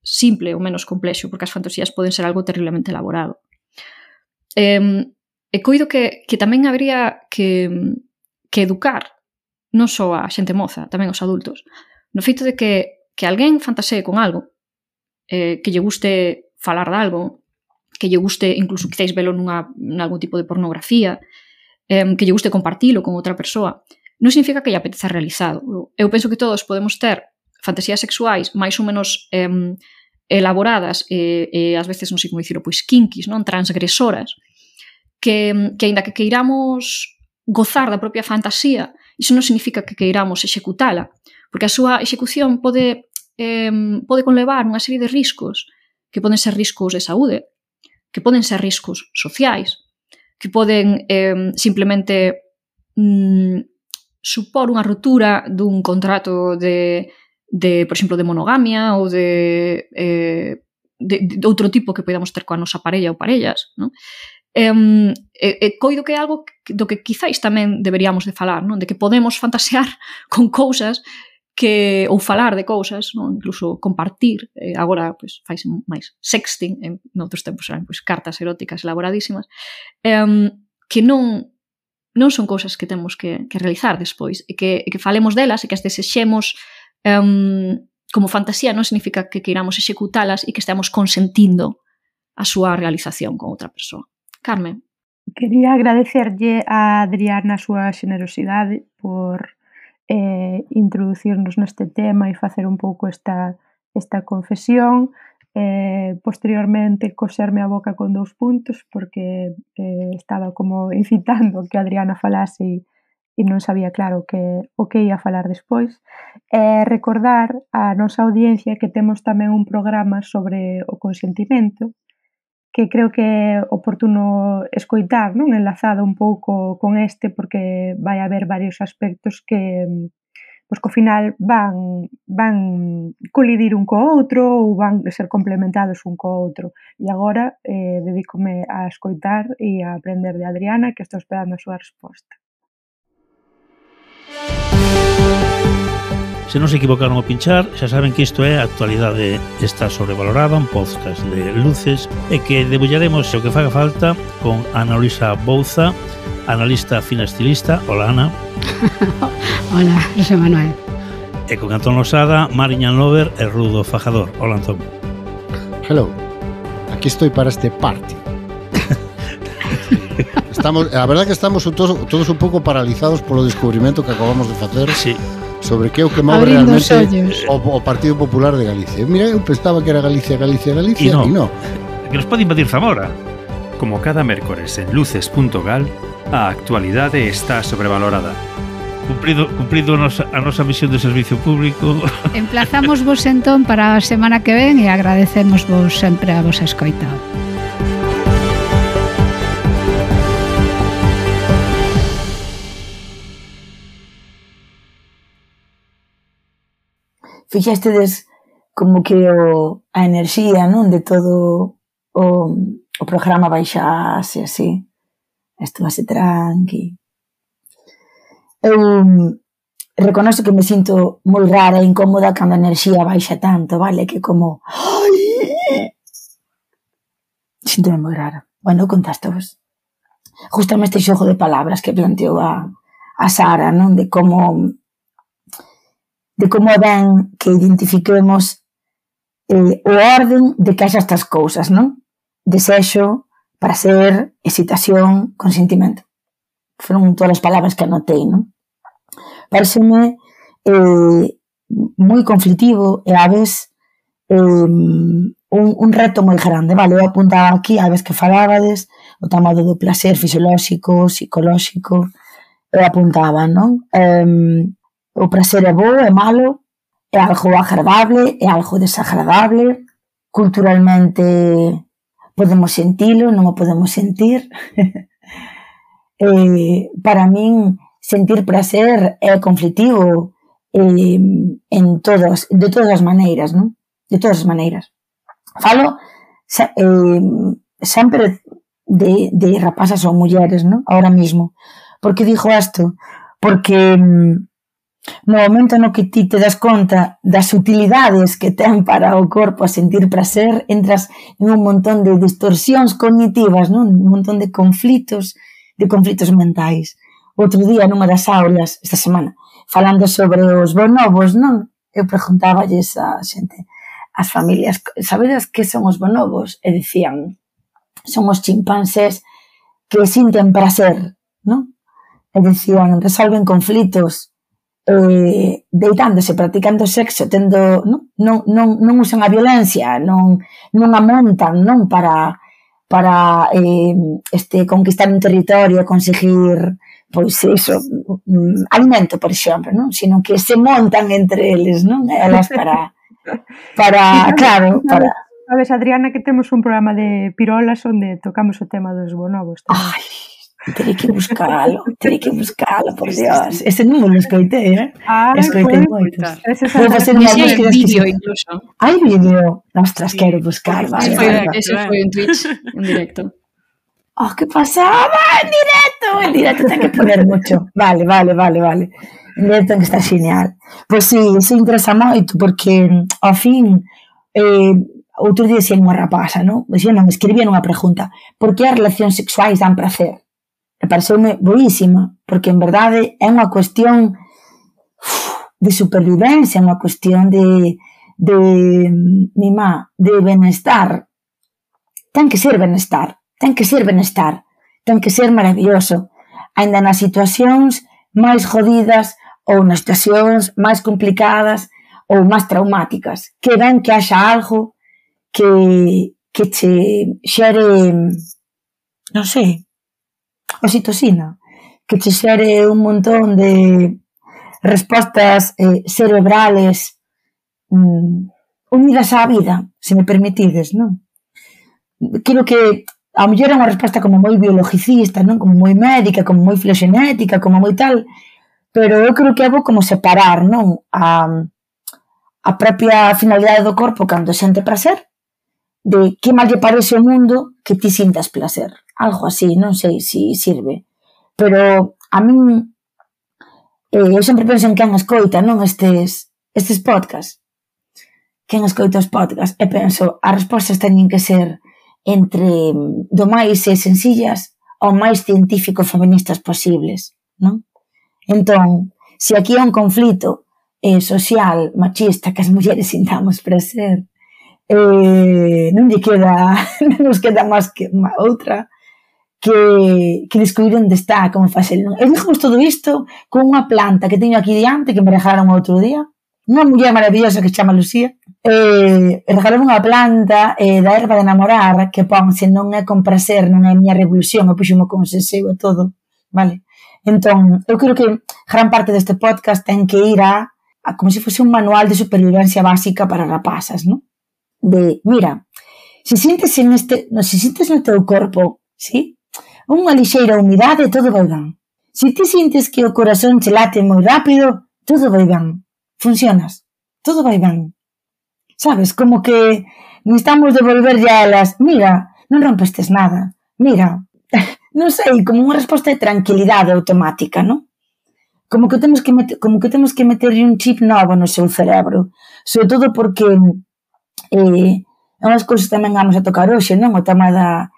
simple ou menos complexo porque as fantasías poden ser algo terriblemente elaborado um, e coido que, que tamén habría que, que educar non só a xente moza, tamén os adultos, no feito de que que alguén fantasee con algo, eh, que lle guste falar de algo, que lle guste incluso quizáis velo nunha, nalgún tipo de pornografía, eh, que lle guste compartilo con outra persoa, non significa que lle apeteza realizado. Eu penso que todos podemos ter fantasías sexuais máis ou menos eh, elaboradas e, eh, eh, ás veces non sei como dicirlo, pois kinkis, non transgresoras, que, que aínda que queiramos gozar da propia fantasía, iso non significa que queiramos executala, porque a súa execución pode, eh, pode conlevar unha serie de riscos, que poden ser riscos de saúde, que poden ser riscos sociais, que poden eh, simplemente mm, supor unha ruptura dun contrato de, de, por exemplo, de monogamia ou de, eh, de, de outro tipo que podamos ter coa nosa parella ou parellas, non? Um, e, e coido que é algo do que quizáis tamén deberíamos de falar, non? De que podemos fantasear con cousas que ou falar de cousas, non? incluso compartir, eh, agora pois, faise máis sexting, en noutros tempos eran pois, cartas eróticas elaboradísimas, um, que non non son cousas que temos que, que realizar despois, e que, e que falemos delas e que as desexemos um, como fantasía non significa que queiramos executalas e que estamos consentindo a súa realización con outra persoa. Carmen. Quería agradecerlle a Adriana a súa xenerosidade por eh, introducirnos neste tema e facer un pouco esta, esta confesión. Eh, posteriormente coserme a boca con dous puntos porque eh, estaba como incitando que Adriana falase e, e non sabía claro que o que ia falar despois. Eh, recordar a nosa audiencia que temos tamén un programa sobre o consentimento que creo que é oportuno escoitar, non enlazado un pouco con este, porque vai haber varios aspectos que mm, pois que ao final van, van colidir un co outro ou van ser complementados un co outro. E agora eh, dedícome a escoitar e a aprender de Adriana, que estou esperando a súa resposta. Se non se equivocaron ao pinchar, xa saben que isto é a actualidade está sobrevalorada, un podcast de luces, e que debullaremos o que faga falta con Ana Luisa Bouza, analista finestilista. Hola, Ana. Hola, José Manuel. E con Antón Losada, Mariñan Lover e Rudo Fajador. Hola, Antón. Hello. Aquí estoy para este party. estamos, a verdad que estamos todos, todos un pouco paralizados polo descubrimento que acabamos de facer. Sí sobre que é o que move realmente o, o Partido Popular de Galicia. Mira, eu pensaba que era Galicia, Galicia, Galicia, e no. No. Que nos pode invadir Zamora. Como cada mércores en luces.gal, a actualidade está sobrevalorada. Cumprido, cumprido nos, a nosa misión de servicio público. Emplazamos vos entón para a semana que ven e agradecemos vos sempre a vos escoitado. Fixestedes como que o, a enerxía non de todo o, o programa baixase así. Estuvase tranqui. Eu reconoce que me sinto moi rara e incómoda cando a enerxía baixa tanto, vale? Que como ai, sinto moi rara. Bueno, contaste vos justamente este xogo de palabras que planteou a, a Sara, non? De como de como é ben que identifiquemos eh, o orden de que haxa estas cousas, non? Desexo, prazer, excitación, consentimento. Foron todas as palabras que anotei, non? Pareceme eh, moi conflitivo e a vez eh, un, un reto moi grande, vale? Eu apuntaba aquí a vez que falabades o tema do placer fisiolóxico, psicolóxico, eu apuntaba, non? Eh, O prazer é bo, é malo, é algo agradable, é algo desagradable, culturalmente podemos sentilo, non o podemos sentir. eh, para min, sentir prazer é conflitivo eh, en todas, de todas as maneiras, non? De todas as maneiras. Falo eh, sempre de, de rapazas ou mulleres, non? Ahora mismo. Por que digo isto? Porque mm, No momento no que ti te das conta das utilidades que ten para o corpo a sentir prazer, entras en un montón de distorsións cognitivas, non? un montón de conflitos, de conflitos mentais. Outro día, nunha das aulas, esta semana, falando sobre os bonobos, non? Eu preguntaballes a xente, as familias, sabedes que son os bonobos? E dicían, son os chimpancés que sinten prazer, non? E dicían, resolven conflitos, eh, deitándose, practicando sexo, tendo, non, non, non, non usan a violencia, non, non a montan, non para para eh, este conquistar un territorio, conseguir pois iso, mm, alimento, por exemplo, non? Sino que se montan entre eles, non? Elas para para, claro, para Sabes, Adriana, que temos un programa de pirolas onde tocamos o tema dos bonobos. Tamén. Ai, Terei que buscalo, terei que buscalo, por Dios. Ese non lo escoitei, eh? Ah, escoitei moitos. Vou facer unha búsquedas que... Vídeo, incluso. Hai vídeo? Ostras, sí. quero buscar, vale. Ese foi, vale, ese foi en Twitch, en directo. Ah, oh, que pasaba en directo. En directo ten que poner mucho. Vale, vale, vale, vale. En directo ten que estar genial. Pois pues, sí, iso interesa moito, porque mm, ao fin... Eh, outro día dixen unha rapaza, non? Dixen, non, escribían unha pregunta. Por que as relacións sexuais dan placer? E pareceume boísima, porque en verdade é unha cuestión de supervivencia, é unha cuestión de, de, mi de benestar. Ten que ser benestar, ten que ser benestar, ten que ser maravilloso. Ainda nas situacións máis jodidas ou nas situacións máis complicadas ou máis traumáticas. Que ben que haxa algo que, que che xere, non sei, oxitocina, que che xere un montón de respostas eh, cerebrales mm, unidas á vida, se me permitides, non? Quero que a mellor é unha resposta como moi biologicista, non? Como moi médica, como moi filoxenética, como moi tal, pero eu creo que é bo como separar, non? A, a propia finalidade do corpo cando sente prazer, de que mal lle parece o mundo que ti sintas placer algo así, non sei se si sirve. Pero a min eh, eu sempre penso en quen escoita, non estes estes podcast. Quen escoita os podcast e penso, as respostas teñen que ser entre do máis e sencillas ao máis científico feministas posibles, non? Entón, se aquí é un conflito eh, social, machista, que as mulleres sintamos prazer, eh, non lle queda, non nos queda máis que má, outra que, que descubrir onde está, como facelo. Eu dixemos todo isto con unha planta que teño aquí diante, que me regalaron outro día, unha muller maravillosa que se chama Lucía, eh, regalaron unha planta eh, da erva de namorar que pon, se non é con prazer, non é a miña revolución, eu puxo con seseo e todo, vale? Entón, eu creo que gran parte deste podcast ten que ir a, a como se fose un manual de supervivencia básica para rapazas, non? De, mira, se sientes en este, no, se sientes no teu corpo, sí? unha lixeira humidade, todo vai ben. Se ti sintes que o corazón che late moi rápido, todo vai ben. Funcionas. Todo vai ben. Sabes, como que estamos devolverlle a elas, mira, non rompestes nada, mira, non sei, como unha resposta de tranquilidade automática, non? Como que temos que meter, como que temos que meterlle un chip novo no seu cerebro, sobre todo porque eh, unhas cousas tamén vamos a tocar hoxe, non? O tema da,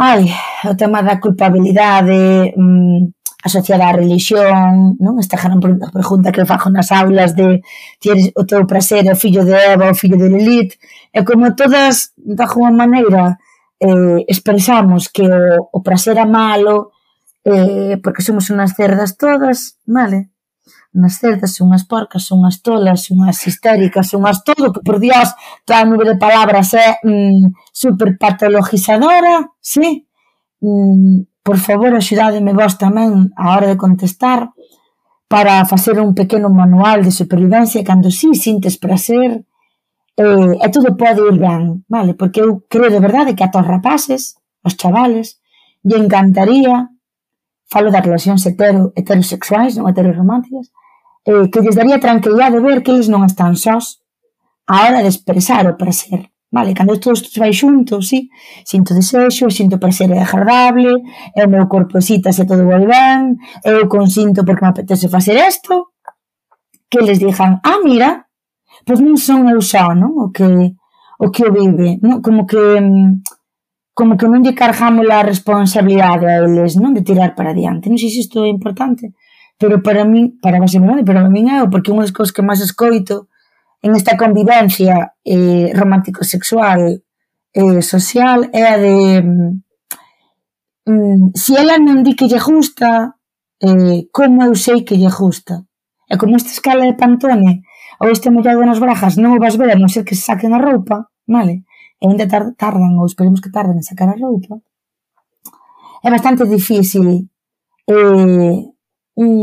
ai, o tema da culpabilidade mm, asociada á religión, non? Esta gran pregunta que fajo nas aulas de tienes o teu prazer, o fillo de Eva, o fillo de Lilith, e como todas, da unha maneira, eh, expresamos que o, o prazer é malo, eh, porque somos unas cerdas todas, vale? unhas cerdas, unhas porcas, unhas tolas, unhas histéricas, unhas todo, que por dios, toda a nube de palabras é mm, super patologizadora, sí? Mm, por favor, axudádeme vos tamén a hora de contestar para facer un pequeno manual de supervivencia cando si sí, sintes prazer eh, e todo pode ir ben, vale? Porque eu creo de verdade que a tos rapaces, os chavales, lle encantaría falo das relacións hetero, heterosexuais, non heterorománticas, eh, que lles daría tranquilidade ver que eles non están sós a hora de expresar o prazer. Vale, cando todos isto vai xunto, sí, sinto desexo, sinto prazer agradable, e o meu corpo excita se todo vai ben, eu consinto porque me apetece facer isto, que les dixan, ah, mira, pois non son eu só, non? O que o que o vive, non? como que mm, como que non lle cargamos a responsabilidade a eles, non de tirar para diante. Non sei se isto é importante, pero para min, para vos é pero para min é, porque unha das cousas que máis escoito en esta convivencia eh, romántico-sexual eh, social é a de mm, mm, si ela non di que lle gusta eh, como eu sei que lle gusta e como esta escala de Pantone ou este mollado nas brajas non o vas ver a non ser que se saquen a roupa vale? e ainda tardan, ou esperemos que tarden en sacar a roupa, é bastante difícil eh, un,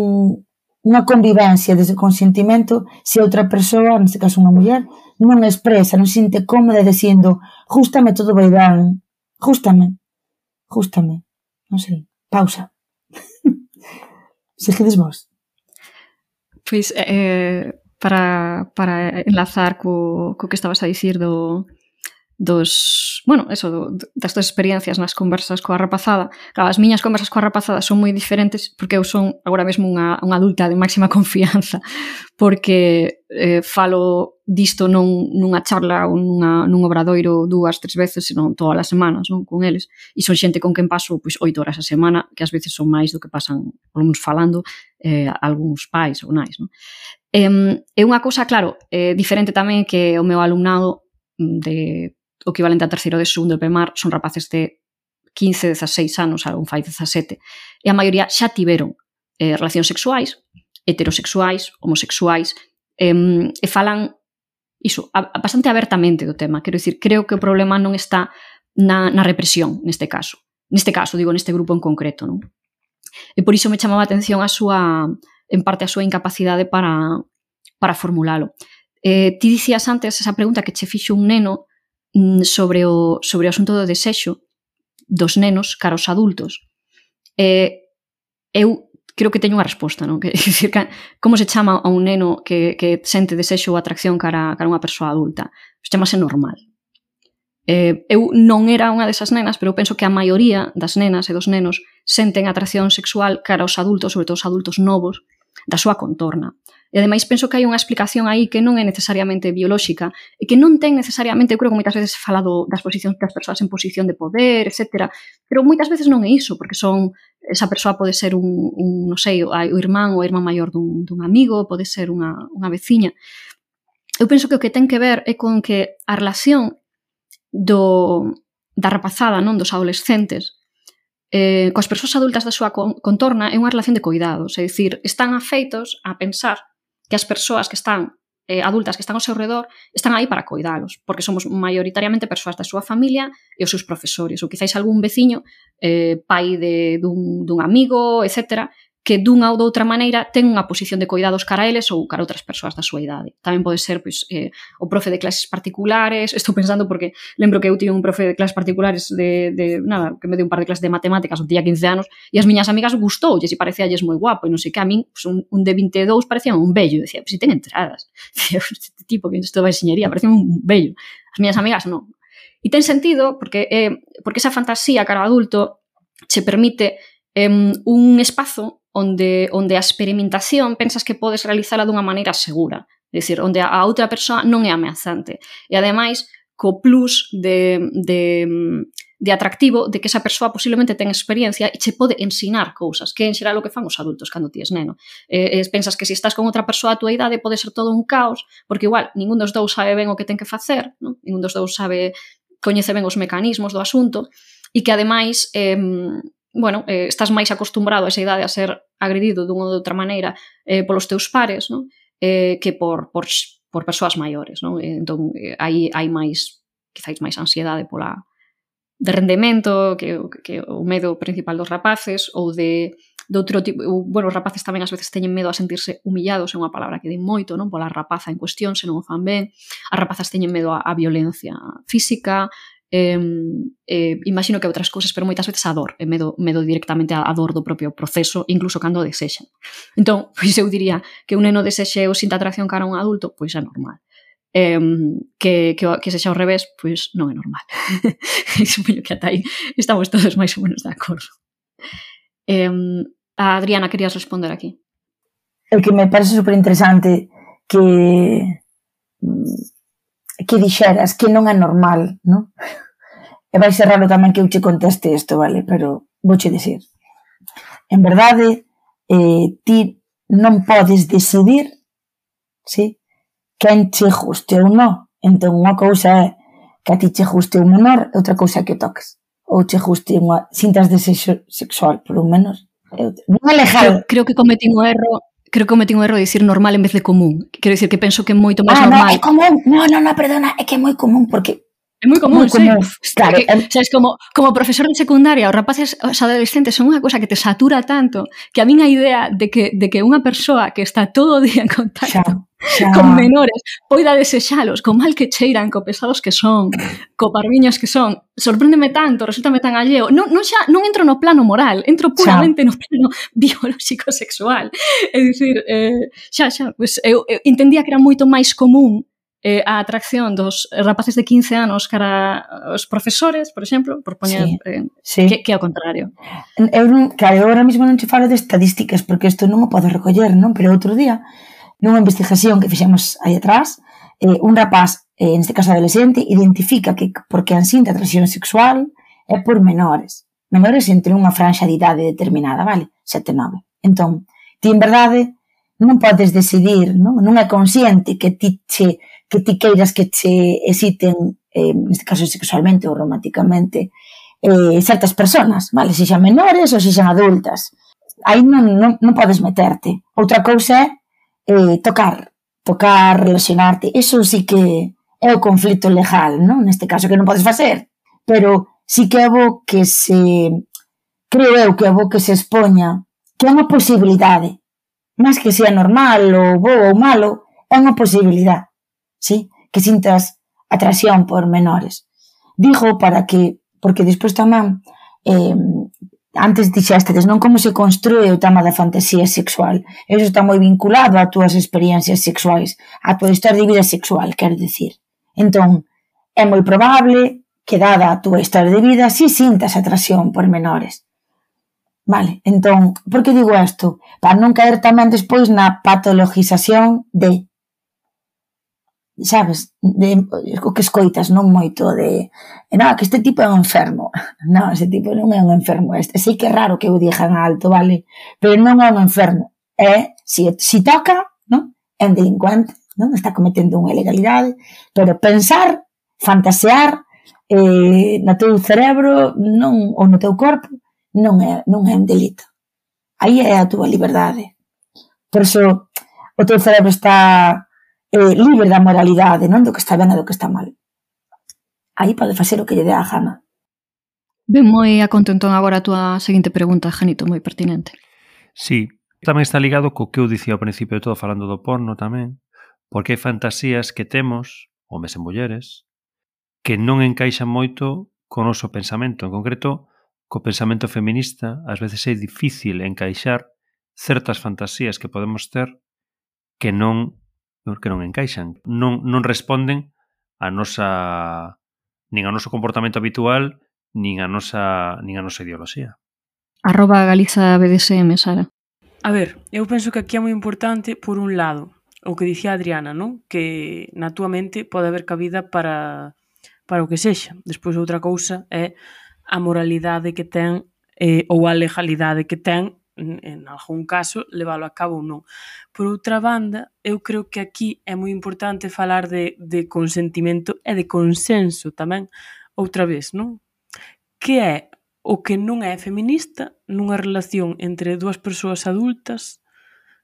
unha convivencia desde consentimento se outra persoa, neste caso unha muller, non expresa, non se sinte cómoda dicindo justame todo vai ben, justame, justame, non sei, pausa. Seguides vos. Pois, eh, para, para enlazar co, co que estabas a dicir do, dos, bueno, eso, do, das túas experiencias nas conversas coa rapazada. Claro, as miñas conversas coa rapazada son moi diferentes porque eu son agora mesmo unha, unha adulta de máxima confianza porque eh, falo disto non nunha charla ou nunha, nun obradoiro dúas, tres veces, senón todas as semanas non con eles. E son xente con quen paso pois, oito horas a semana, que ás veces son máis do que pasan, polo menos falando, eh, algúns pais ou nais. Non? Eh, é unha cousa, claro, eh, diferente tamén que o meu alumnado mm, de o equivalente a terceiro de segundo de primar son rapaces de 15, 16 anos, algún fai 17, e a maioría xa tiveron eh, relacións sexuais, heterosexuais, homosexuais, eh, e falan iso, a, a, bastante abertamente do tema. Quero dicir, creo que o problema non está na, na represión, neste caso. Neste caso, digo, neste grupo en concreto, non? E por iso me chamaba a atención a súa, en parte a súa incapacidade para, para formulalo. Eh, ti dicías antes esa pregunta que che fixo un neno Mm, sobre o, sobre o asunto do desexo dos nenos cara aos adultos. Eh, eu creo que teño unha resposta, non? Que, que, como se chama a un neno que, que sente desexo ou atracción cara, cara a unha persoa adulta? Pois pues chamase normal. Eh, eu non era unha desas nenas, pero eu penso que a maioría das nenas e dos nenos senten atracción sexual cara aos adultos, sobre todo os adultos novos, da súa contorna. E ademais penso que hai unha explicación aí que non é necesariamente biolóxica e que non ten necesariamente, eu creo que moitas veces se falado das posicións das persoas en posición de poder, etc. Pero moitas veces non é iso, porque son esa persoa pode ser un, un non sei, o irmán ou a irmán maior dun, dun amigo, pode ser unha, unha veciña. Eu penso que o que ten que ver é con que a relación do, da rapazada, non dos adolescentes, eh, coas persoas adultas da súa contorna é unha relación de cuidados, é dicir, están afeitos a pensar que as persoas que están eh, adultas que están ao seu redor están aí para coidalos, porque somos maioritariamente persoas da súa familia e os seus profesores, ou quizáis algún veciño, eh, pai de, dun, dun amigo, etc., que dunha ou doutra maneira ten unha posición de cuidados cara a eles ou cara a outras persoas da súa idade. Tamén pode ser pois, eh, o profe de clases particulares, estou pensando porque lembro que eu tive un profe de clases particulares de, de nada, que me deu un par de clases de matemáticas, un día 15 anos, e as miñas amigas gustoulles e parecíalles moi guapo, e non sei que a min pues, un, un de 22 parecía un bello, decía, pois pues, si ten entradas, este tipo que isto vai enxeñería, parecía un bello. As miñas amigas non. E ten sentido porque, eh, porque esa fantasía cara ao adulto che permite um, un espazo onde, onde a experimentación pensas que podes realizala dunha maneira segura, é dicir, onde a outra persoa non é ameazante. E ademais, co plus de, de, de atractivo de que esa persoa posiblemente ten experiencia e che pode ensinar cousas, que en xeral o que fan os adultos cando ti es neno. Eh, pensas que se si estás con outra persoa a tua idade pode ser todo un caos, porque igual ningún dos dous sabe ben o que ten que facer, non? ningún dos dous sabe coñece ben os mecanismos do asunto, e que ademais eh, bueno, eh, estás máis acostumbrado a esa idade a ser agredido dunha ou outra maneira eh, polos teus pares, non? Eh, que por, por, por persoas maiores, non? Eh, entón, eh, aí hai máis, quizáis máis ansiedade pola de rendemento, que, que, que o medo principal dos rapaces, ou de, de outro tipo, ou, bueno, os rapaces tamén ás veces teñen medo a sentirse humillados, é unha palabra que di moito, non? Pola rapaza en cuestión, se non o fan ben, as rapazas teñen medo á violencia física, eh, eh, imagino que outras cousas, pero moitas veces a dor, e medo, medo directamente a, a dor do propio proceso, incluso cando desexan. Entón, pois eu diría que un neno desexe ou sinta atracción cara a un adulto, pois é normal. Eh, que, que, que sexa ao revés, pois non é normal. Supoño que ata aí estamos todos máis ou menos de acordo. Eh, a Adriana, querías responder aquí? O que me parece super interesante que que dixeras que non é normal, non? E vai ser raro tamén que eu che conteste isto, vale? Pero vouche dicir. En verdade, eh, ti non podes decidir sí? quen che guste ou non. Entón, unha cousa é que a ti che guste un menor, outra cousa é que toques. Ou che guste unha cintas de sexo sexual, por un menor. Non é legal. Creo, creo que cometí un erro creo que cometí un erro de dicir normal en vez de común. Quero dicir que penso que é moito máis ah, normal. No, é común. No, no, no, perdona, é que é moi común porque É moi común, moi común sí. Claro, que, sabes, como, como profesor de secundaria, os rapaces, os adolescentes son unha cosa que te satura tanto que a min a idea de que, de que unha persoa que está todo o día en contacto xa, xa. con menores poida desexalos, co mal que cheiran, co pesados que son, co parviños que son, sorpréndeme tanto, resultame tan alleo. Non, non, xa, non entro no plano moral, entro puramente xa. no plano biolóxico sexual. É dicir, eh, xa, xa, pues, eu, eu entendía que era moito máis común eh, a atracción dos rapaces de 15 anos cara os profesores, por exemplo, por poñer sí, eh, sí. Que, que ao contrario. Eu non, claro, eu ahora mesmo non te falo de estadísticas porque isto non o podo recoller, non? Pero outro día, nunha investigación que fixemos aí atrás, eh, un rapaz, eh, neste caso adolescente, identifica que porque ansinte atracción sexual é por menores. Menores entre unha franxa de idade determinada, vale? 7, 9. Entón, ti en verdade non podes decidir, non, non é consciente que ti che que ti queiras que che exciten, eh, neste caso sexualmente ou románticamente, eh, certas personas, vale? Se xa menores ou se xa adultas. Aí non, non, non podes meterte. Outra cousa é eh, tocar, tocar, relacionarte. Eso sí que é o conflito legal, non? Neste caso que non podes facer. Pero sí que é bo que se... Creo eu que é bo que se expoña que é unha posibilidade. Más que sea normal ou bo ou malo, é unha posibilidade sí? Que sintas atracción por menores. Digo para que, porque despois tamén, eh, antes dixestedes, non como se construe o tema da fantasía sexual. Eso está moi vinculado a túas experiencias sexuais, a túa historia de vida sexual, quero dicir. Entón, é moi probable que dada a túa historia de vida si sintas atracción por menores. Vale, entón, por que digo isto? Para non caer tamén despois na patologización de sabes, de, o que escoitas non moito de, non, que este tipo é un enfermo, non, este tipo non é un enfermo, este sei que é raro que o dixan alto, vale, pero non é un enfermo, é, si, si toca, non, é un delincuente, non, está cometendo unha ilegalidade, pero pensar, fantasear, eh, no teu cerebro, non, ou no teu corpo, non é, non é un delito. Aí é a túa liberdade. Por iso, o teu cerebro está eh, libre da moralidade, non do que está ben e do que está mal. Aí pode facer o que lle dé a gana. Ben moi a contentón agora a túa seguinte pregunta, Janito, moi pertinente. Sí, tamén está ligado co que eu dicía ao principio de todo falando do porno tamén, porque hai fantasías que temos, homes e mulleres, que non encaixan moito con o noso pensamento. En concreto, co pensamento feminista, ás veces é difícil encaixar certas fantasías que podemos ter que non porque non encaixan, non, non responden a nosa nin ao noso comportamento habitual, nin a nosa, nin a nosa ideoloxía. Arroba Galiza BDSM, Sara. A ver, eu penso que aquí é moi importante, por un lado, o que dicía Adriana, non? Que na túa mente pode haber cabida para, para o que sexa. Despois outra cousa é a moralidade que ten eh, ou a legalidade que ten en algún caso leválo a cabo ou non. Por outra banda, eu creo que aquí é moi importante falar de, de consentimento e de consenso tamén, outra vez, non? Que é o que non é feminista nunha relación entre dúas persoas adultas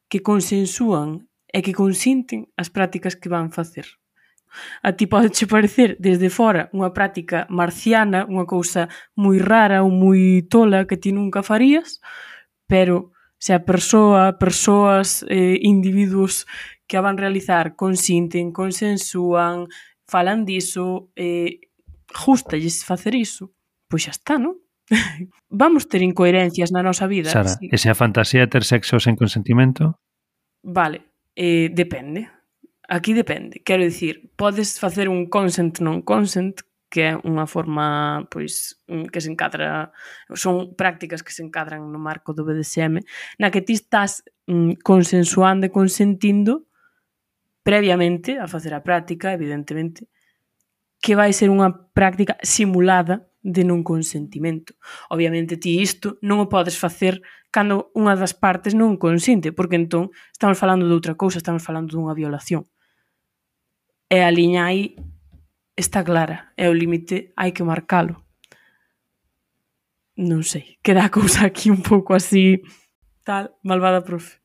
que consensúan e que consinten as prácticas que van facer. A ti pode che parecer desde fora unha práctica marciana, unha cousa moi rara ou moi tola que ti nunca farías, pero se a persoa, persoas, eh, individuos que a van realizar consinten, consensúan, falan diso, eh, justalles facer iso, pois xa está, non? Vamos ter incoherencias na nosa vida. Sara, sí. a fantasía de ter sexo sen consentimento? Vale, eh, depende. Aquí depende. Quero dicir, podes facer un consent non consent que é unha forma pois mm, que se encadra son prácticas que se encadran no marco do BDSM na que ti estás mm, consensuando e consentindo previamente a facer a práctica, evidentemente, que vai ser unha práctica simulada de non consentimento. Obviamente ti isto non o podes facer cando unha das partes non consente, porque entón estamos falando de outra cousa, estamos falando dunha violación. E a liña aí está clara e o límite hai que marcalo. Non sei, queda a cousa aquí un pouco así tal, malvada profe.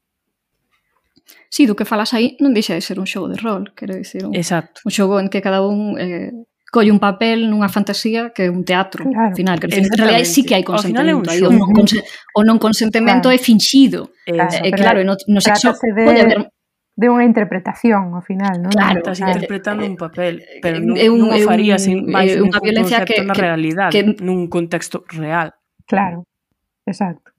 Si, sí, do que falas aí non deixa de ser un xogo de rol, quero dicir, un, Exacto. un xogo en que cada un eh, colle un papel nunha fantasía que é un teatro, claro. final, que en realidad sí que hai consentimento, aí, o, non, conse o non consentimento claro. é finxido. Claro, eh, claro, no, no sexo de... pode haber de unha interpretación ao final, non? Claro, estás claro. interpretando un eh, papel, eh, pero non, un, non o farías sin máis un, unha violencia que, na realidade, que, nun contexto real. Claro, exacto.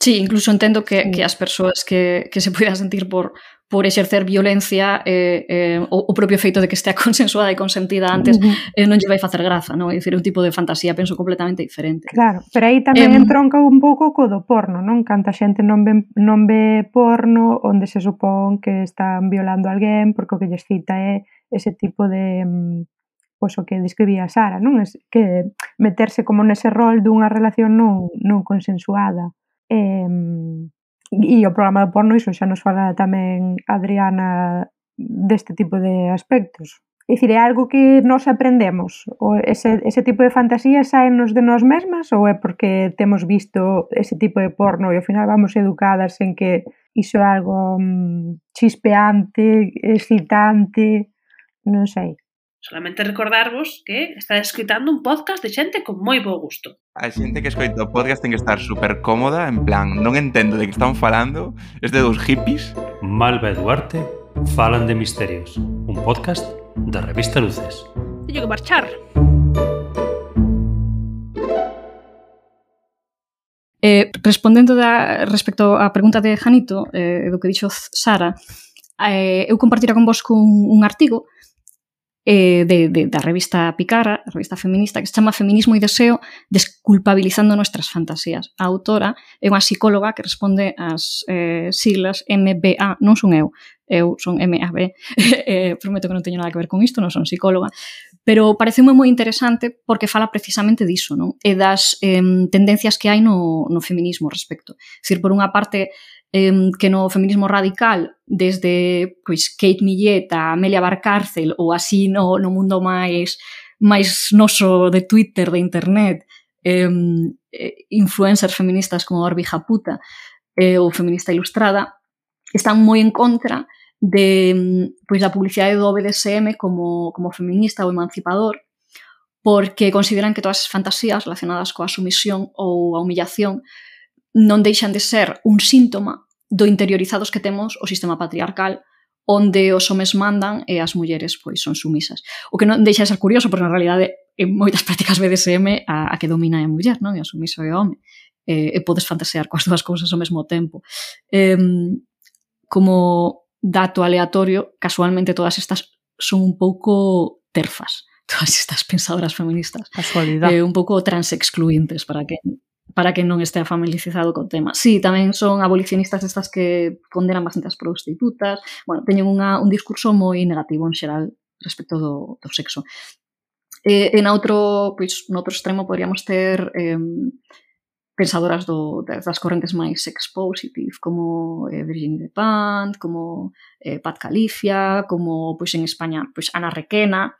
Sí, incluso entendo que, sí. que as persoas que, que se poidan sentir por, por exercer violencia eh, eh, o, o propio feito de que estea consensuada e consentida antes uh -huh. eh, non lle vai facer graza, non? É dicir, un tipo de fantasía, penso, completamente diferente. Claro, pero aí tamén um, entronca un pouco co do porno, non? Canta xente non ve, non ve porno onde se supón que están violando alguén porque o que lles cita é ese tipo de mm, pois o que describía Sara, non? Es que meterse como nese rol dunha relación non, non consensuada. Eh, e o programa de porno iso xa nos fala tamén Adriana deste tipo de aspectos. É dicir, é algo que nos aprendemos? O ese, ese tipo de fantasías saenos de nós mesmas ou é porque temos visto ese tipo de porno e ao final vamos educadas en que iso é algo mm, chispeante, excitante, non sei. Solamente recordarvos que está escritando un podcast de xente con moi bo gusto. A xente que escoita o podcast ten que estar super cómoda, en plan, non entendo de que están falando, es de dos hippies. Malva e Duarte falan de misterios, un podcast da revista Luces. Teño que marchar. Eh, respondendo da, respecto á pregunta de Janito, eh, do que dixo Sara, eh, eu compartira con vos un, un artigo eh, de, de, da revista Picara, a revista feminista, que se chama Feminismo e Deseo, desculpabilizando nuestras fantasías. A autora é unha psicóloga que responde ás eh, siglas MBA, non son eu, eu son MAB, eh, prometo que non teño nada que ver con isto, non son psicóloga, pero pareceume moi interesante porque fala precisamente diso, non? E das eh, tendencias que hai no, no feminismo respecto. Es decir, por unha parte, eh, que no feminismo radical desde pois, Kate Millet a Amelia Barcárcel ou así no, no mundo máis máis noso de Twitter, de internet, eh, influencers feministas como Orbi Japuta eh, ou Feminista Ilustrada, están moi en contra de pois, da publicidade do BDSM como, como feminista ou emancipador, porque consideran que todas as fantasías relacionadas coa sumisión ou a humillación non deixan de ser un síntoma do interiorizados que temos o sistema patriarcal onde os homes mandan e as mulleres pois son sumisas. O que non deixa de ser curioso, porque na realidade en moitas prácticas BDSM a, a que domina é a muller, non? E o sumiso é o home. E, e podes fantasear coas dúas cousas ao mesmo tempo. E, como dato aleatorio, casualmente todas estas son un pouco terfas todas estas pensadoras feministas. Casualidade. Eh, un pouco transexcluintes para que para que non estea familiarizado co tema. Sí, tamén son abolicionistas estas que condenan bastante as prostitutas. Bueno, teñen unha, un discurso moi negativo en xeral respecto do, do sexo. Eh, en outro, pois, no outro extremo podríamos ter eh, pensadoras do, das correntes máis sex-positive, como eh, Virginie de Pant, como eh, Pat Califia, como pois en España pois Ana Requena,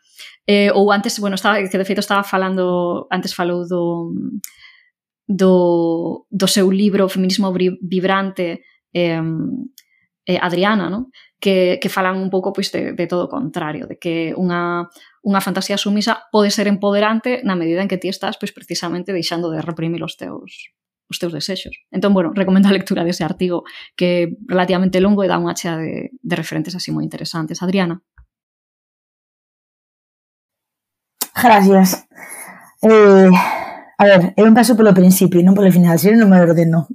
eh, ou antes, bueno, estaba, que de feito estaba falando, antes falou do do, do seu libro Feminismo Vibrante eh, eh, Adriana, no? Que, que falan un pouco pois, de, de todo o contrario, de que unha, unha fantasía sumisa pode ser empoderante na medida en que ti estás pois, precisamente deixando de reprimir os teus os teus desexos. Entón, bueno, recomendo a lectura dese artigo que é relativamente longo e dá unha chea de, de referentes así moi interesantes. Adriana. Gracias. Eh, a ver, eu paso polo principio, non polo final, se non me ordeno.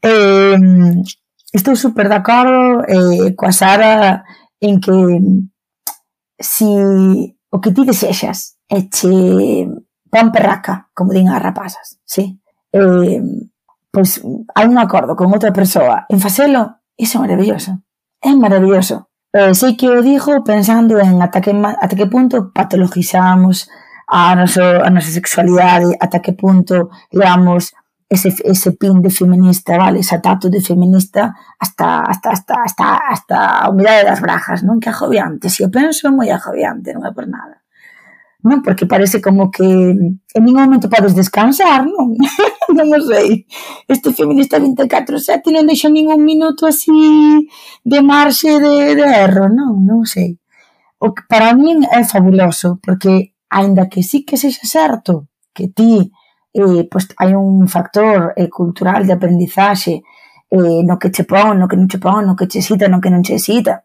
Eh, estou super de acordo eh, coa Sara en que si o que ti desexas e che pan perraca, como din as rapazas, sí? Eh, pois hai un acordo con outra persoa en facelo, iso é maravilloso. É maravilloso. Eh, sei que o digo pensando en ata que, ata que punto patologizamos a, noso, a nosa sexualidade, ata que punto leamos ese, ese pin de feminista, vale, ese tato de feminista hasta, hasta, hasta, hasta, hasta a humidade das brajas, non? Que agobiante, se si eu penso é moi agobiante, non é por nada. Non, porque parece como que en ningún momento podes descansar, non? non o sei. Este feminista 24-7 non deixa ningún minuto así de marxe de, de erro, non? Non sei. O que para min é fabuloso, porque aínda que sí que sexa certo que ti eh, pois hai un factor eh, cultural de aprendizaxe eh, no que che pon, no que non che pon, no que che cita, no que non che cita.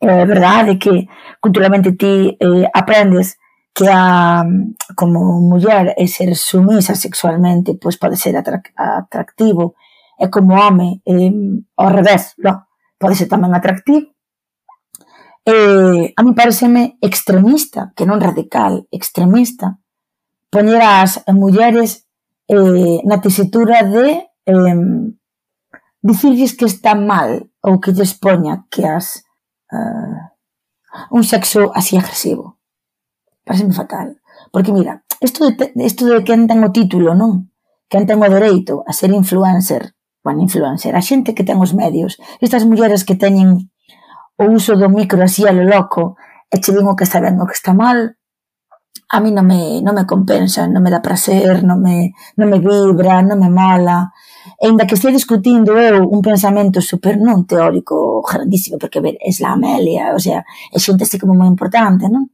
Eh, é eh, verdade que culturalmente ti eh, aprendes que a, como muller e ser sumisa sexualmente pois pode ser atractivo e como home eh, ao revés, no, pode ser tamén atractivo eh, a mí pareceme extremista, que non radical, extremista, poñer as mulleres eh, na tesitura de eh, dicirlles que está mal ou que lles poña que as eh, un sexo así agresivo. Pareceme fatal. Porque mira, isto de, isto de quen ten o título, non? Quen ten o dereito a ser influencer, bueno, influencer, a xente que ten os medios, estas mulleres que teñen o uso do micro así a lo loco e che din o que está ben o que está mal, a mí non me, non me compensa, non me dá prazer, non me, non me vibra, non me mala. E ainda que estea discutindo eu un pensamento super non teórico grandísimo, porque ver, es la Amelia, o sea, é xente así como moi importante, non?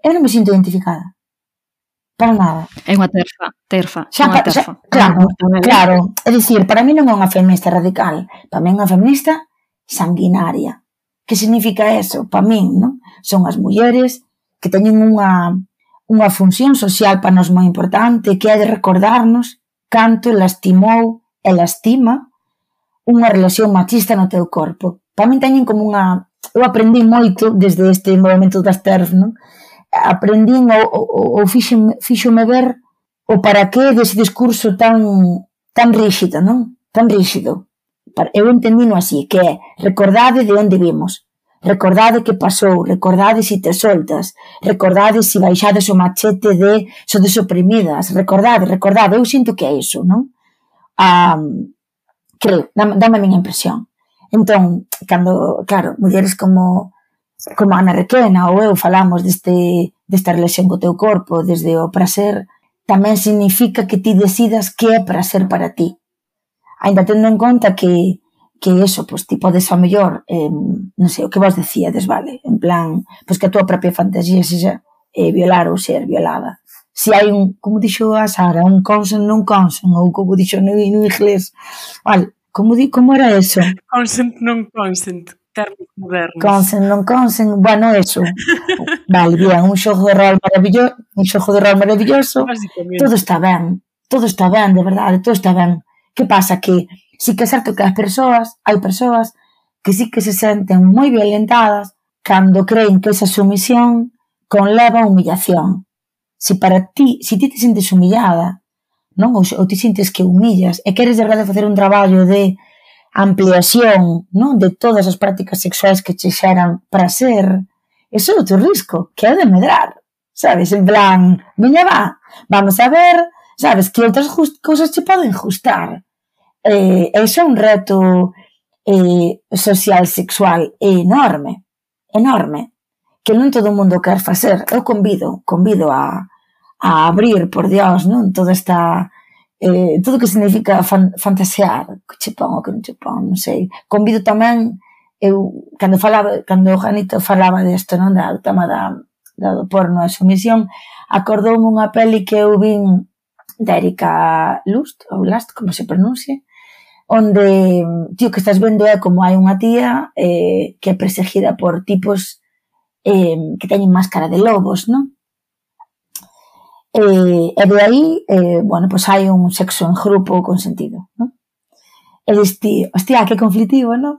Eu non me sinto identificada. Para nada. É unha terfa, terfa, xa, unha terfa. Xa, claro, claro. É dicir, para mí non é unha feminista radical, para mí é unha feminista sanguinaria. Que significa eso? Para min, non? Son as mulleres que teñen unha, unha función social para nos moi importante, que é de recordarnos canto lastimou e lastima unha relación machista no teu corpo. Para min teñen como unha... Eu aprendi moito desde este movimento das TERF, non? Aprendín ou, ou, ou fixome, fixome ver o para que dese discurso tan tan rígido, non? Tan rígido eu entendino así, que é recordade de onde vimos, recordade que pasou, recordade se te soltas, recordade se baixades o machete de sodes oprimidas, recordade, recordade, eu sinto que é iso, non? Ah, creo, dame, dame a miña impresión. Entón, cando, claro, mulleres como como Ana Requena ou eu falamos deste, desta relación co teu corpo desde o prazer, tamén significa que ti decidas que é prazer para ti ainda tendo en conta que que eso, pois ti podes xa mellor, eh, non sei, o que vos decíades, vale? En plan, pois que a túa propia fantasía sexa eh, violar ou ser violada. Se hai un, como dixo a Sara, un consent non consent, ou como dixo no, no inglés, vale, como, di, como era eso? Consent non consent, termos modernos. Consent non consent, bueno, eso. vale, bien, un xogo de rol maravilloso, un xogo de rol maravilloso, todo está ben, todo está ben, de verdade, todo está ben Que pasa? Que sí que é certo que as persoas, hai persoas que sí que se senten moi violentadas cando creen que esa sumisión conleva humillación. Se para ti, se ti te sentes humillada, non? Ou, ou ti sentes que humillas e queres de verdade facer un traballo de ampliación, non? De todas as prácticas sexuais que che xeran prazer, eso é o teu risco, que é de medrar, sabes? En plan, miña va, vamos a ver sabes, que outras cousas che poden gustar. Eh, eso é un reto eh, social sexual enorme, enorme, que non todo o mundo quer facer. Eu convido, convido a, a abrir, por Dios, non toda esta eh, todo o que significa fan, fantasear, que che pon que non che pon, non sei. Convido tamén, eu, cando falaba, cando o Janito falaba desto, non, da, tema da, da do porno a sumisión, acordoume unha peli que eu vin da Erika Lust, ou Last, como se pronuncie, onde, tío, que estás vendo é como hai unha tía eh, que é perseguida por tipos eh, que teñen máscara de lobos, non? E, e de aí, eh, bueno, pois pues hai un sexo en grupo con sentido, non? E dis ti, hostia, que conflitivo, non?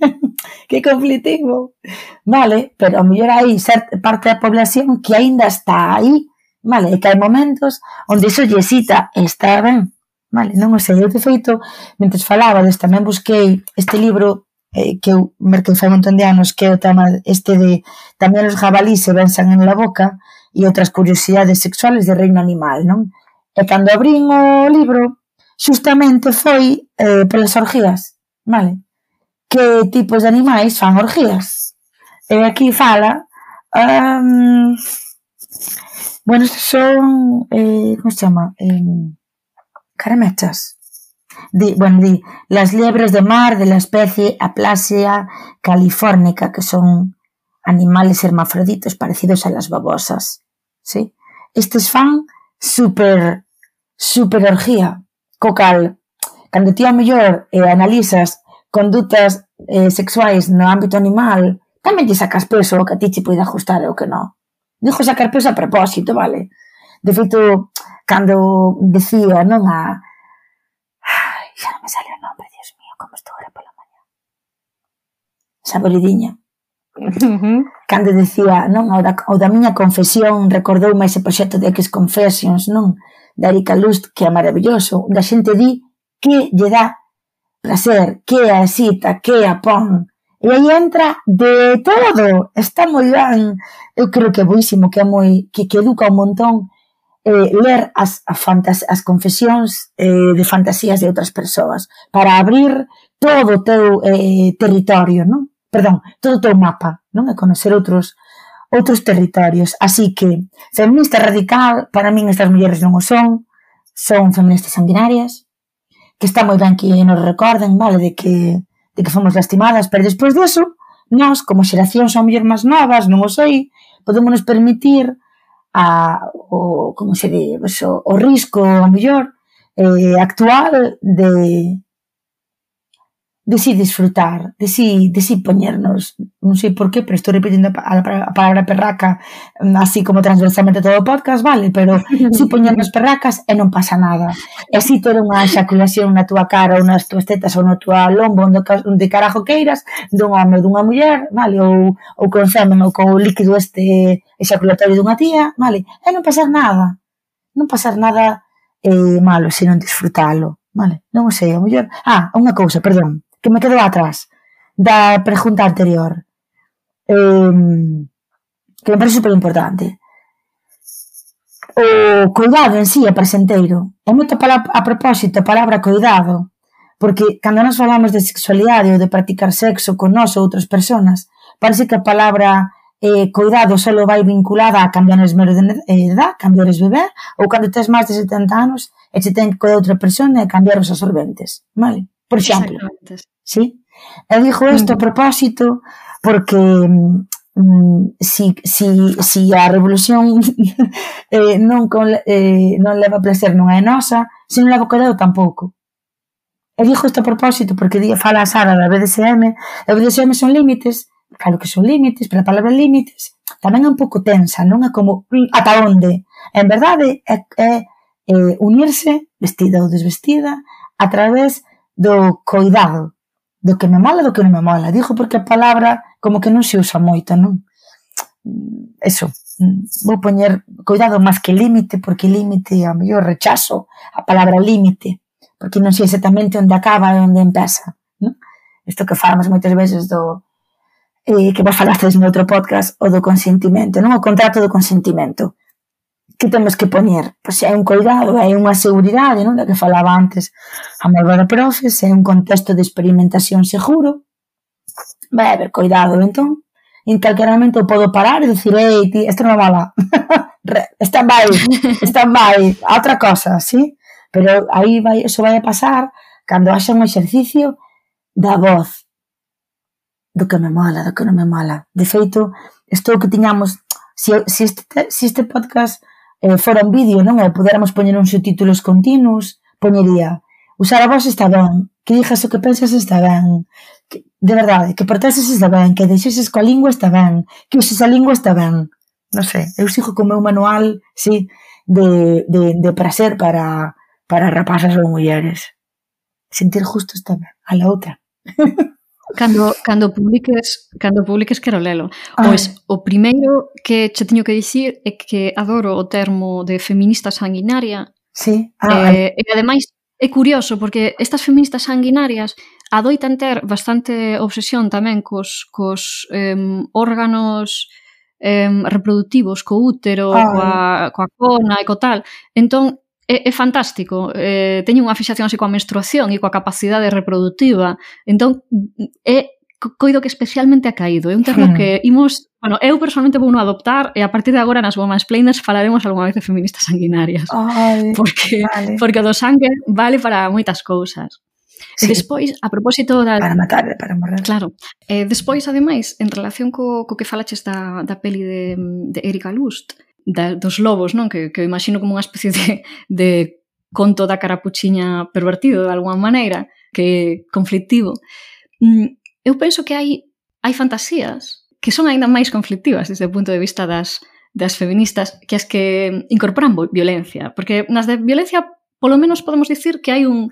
que conflitivo. Vale, pero a mellor hai parte da población que aínda está aí Vale, e que hai momentos onde iso lle cita e está ben. Vale, non o sei, eu de feito, mentre falabades, tamén busquei este libro eh, que eu merquei fai un montón de anos, que é o tema este de tamén os jabalís se vensan en la boca e outras curiosidades sexuales de reino animal, non? E cando abrín o libro, xustamente foi eh, polas orgías, vale? Que tipos de animais fan orgías? E aquí fala um, Bueno, son, eh, como se chama? Eh, caramechas. Di, bueno, di, las liebres de mar de la especie Aplasia californica, que son animales hermafroditos parecidos a las babosas. ¿sí? Estes fan super, super orgía, co cal, cando ti a mellor eh, analizas condutas eh, sexuais no ámbito animal, tamén lle sacas peso o que a ti che pode ajustar o que non. Dixo sacar peso a propósito, vale? De feito, cando decía, non a... Ai, xa non me sale o nome, Dios mío, como estou ahora pola mañá. Saboridiña. Cando decía, non, o da, o da miña confesión recordou máis ese proxecto de X Confessions, non? Da Erika Lust, que é maravilloso, Da xente di que lle dá placer, que é a cita, que é a pon, E aí entra de todo, está moi ben. Eu creo que é boísimo, que é moi, que, que educa un montón eh, ler as, a fantas, as confesións eh, de fantasías de outras persoas para abrir todo o teu eh, territorio, non? Perdón, todo o teu mapa, non? E conocer outros outros territorios. Así que, feminista radical, para min estas mulleres non o son, son feministas sanguinarias, que está moi ben que nos recorden, vale, de que de que fomos lastimadas, pero despois deso, nós, como xeracións ao mellor máis novas, non o sei, podemos permitir a, o, como se di, o, o risco ao mellor eh, actual de, de si disfrutar, de si, de si poñernos, non sei por qué, pero estou repetindo a, a palabra perraca mm, así como transversalmente todo o podcast, vale, pero si poñernos perracas eh, e non pasa nada. E así ter unha xaculación na túa cara ou nas túas tetas ou na túa lombo onde, onde carajo queiras dun home ou dunha muller, vale, ou, ou con semen ou co líquido este exaculatorio dunha tía, vale, e non pasar nada. Non pasar nada eh, malo, senón disfrutalo. Vale, non o sei, a muller... Ah, unha cousa, perdón que me quedo atrás da pregunta anterior. Eh, que me parece super importante. O cuidado en sí é presenteiro. É moito a propósito a palabra cuidado, porque cando nos falamos de sexualidade ou de practicar sexo con nós ou outras personas, parece que a palabra eh, cuidado só vai vinculada a cambiar os meros de eh, edad, cambiar os bebé, ou cando tens máis de 70 anos e te ten que cuidar outra persona e cambiar os absorbentes. Vale? por exemplo. Sí? E digo isto a propósito porque mm, si, si, si a revolución eh, non, con, eh, non leva placer non é nosa, se non leva cuidado tampouco. E dixo isto a propósito porque día fala a Sara da BDSM, e o BDSM son límites, claro que son límites, pero a palabra límites tamén é un pouco tensa, non é como mm, ata onde. En verdade é, é, é unirse, vestida ou desvestida, a través do coidado, do que me mola, do que non me mola. Digo porque a palabra como que non se usa moita, non? Eso, vou poñer coidado máis que límite, porque límite, a mellor rechazo a palabra límite, porque non sei exactamente onde acaba e onde empeza, non? Isto que falamos moitas veces do eh, que vos falastes no outro podcast, o do consentimento, non? O contrato do consentimento que temos que poñer? Pois é un cuidado, é unha seguridade, non? Da que falaba antes a Malvada Profes, é un contexto de experimentación seguro, vai haber cuidado, entón, en calquera momento podo parar e dicir, ei, ti, isto non mala. stand by, stand by, a outra cosa, sí? Pero aí vai, eso vai a pasar cando haxa un exercicio da voz, do que me mola, do que non me mola. De feito, estou que tiñamos, se, se, este, se este podcast eh, fora un vídeo, non? E poderamos poñer uns subtítulos continuos, poñería usar a voz está ben, que digas o que pensas está ben, que, de verdade, que portases está ben, que deixeses coa lingua está ben, que uses a lingua está ben. Non sei, eu sigo co meu manual, sí, de, de, de prazer para, para rapazas ou mulleres. Sentir justo está ben, a la outra. Cando, cando publiques, cando publiques quero lelo. Pois o primeiro que che teño que dicir é que adoro o termo de feminista sanguinaria. Sí. Ah, eh, e ademais é curioso porque estas feministas sanguinarias adoitan ter bastante obsesión tamén cos, cos eh, órganos eh, reproductivos, co útero, ah. coa, coa cona e co tal. Entón, é, é fantástico. Eh, teño unha fixación así coa menstruación e coa capacidade reproductiva. Entón, é coido que especialmente ha caído. É un termo que imos... Bueno, eu personalmente vou no adoptar e a partir de agora nas Women's Planers falaremos algunha vez de feministas sanguinarias. Ay, porque, vale. porque o do sangue vale para moitas cousas. Sí. Despois, a propósito da... Para matar, para morrer. Claro. Eh, despois, ademais, en relación co, co que falaches da, da peli de, de Erika Lust, da, dos lobos, non? Que, que imagino como unha especie de, de conto da carapuchiña pervertido de alguma maneira, que conflictivo. Mm, eu penso que hai hai fantasías que son aínda máis conflictivas desde o punto de vista das das feministas que as que incorporan violencia, porque nas de violencia polo menos podemos dicir que hai un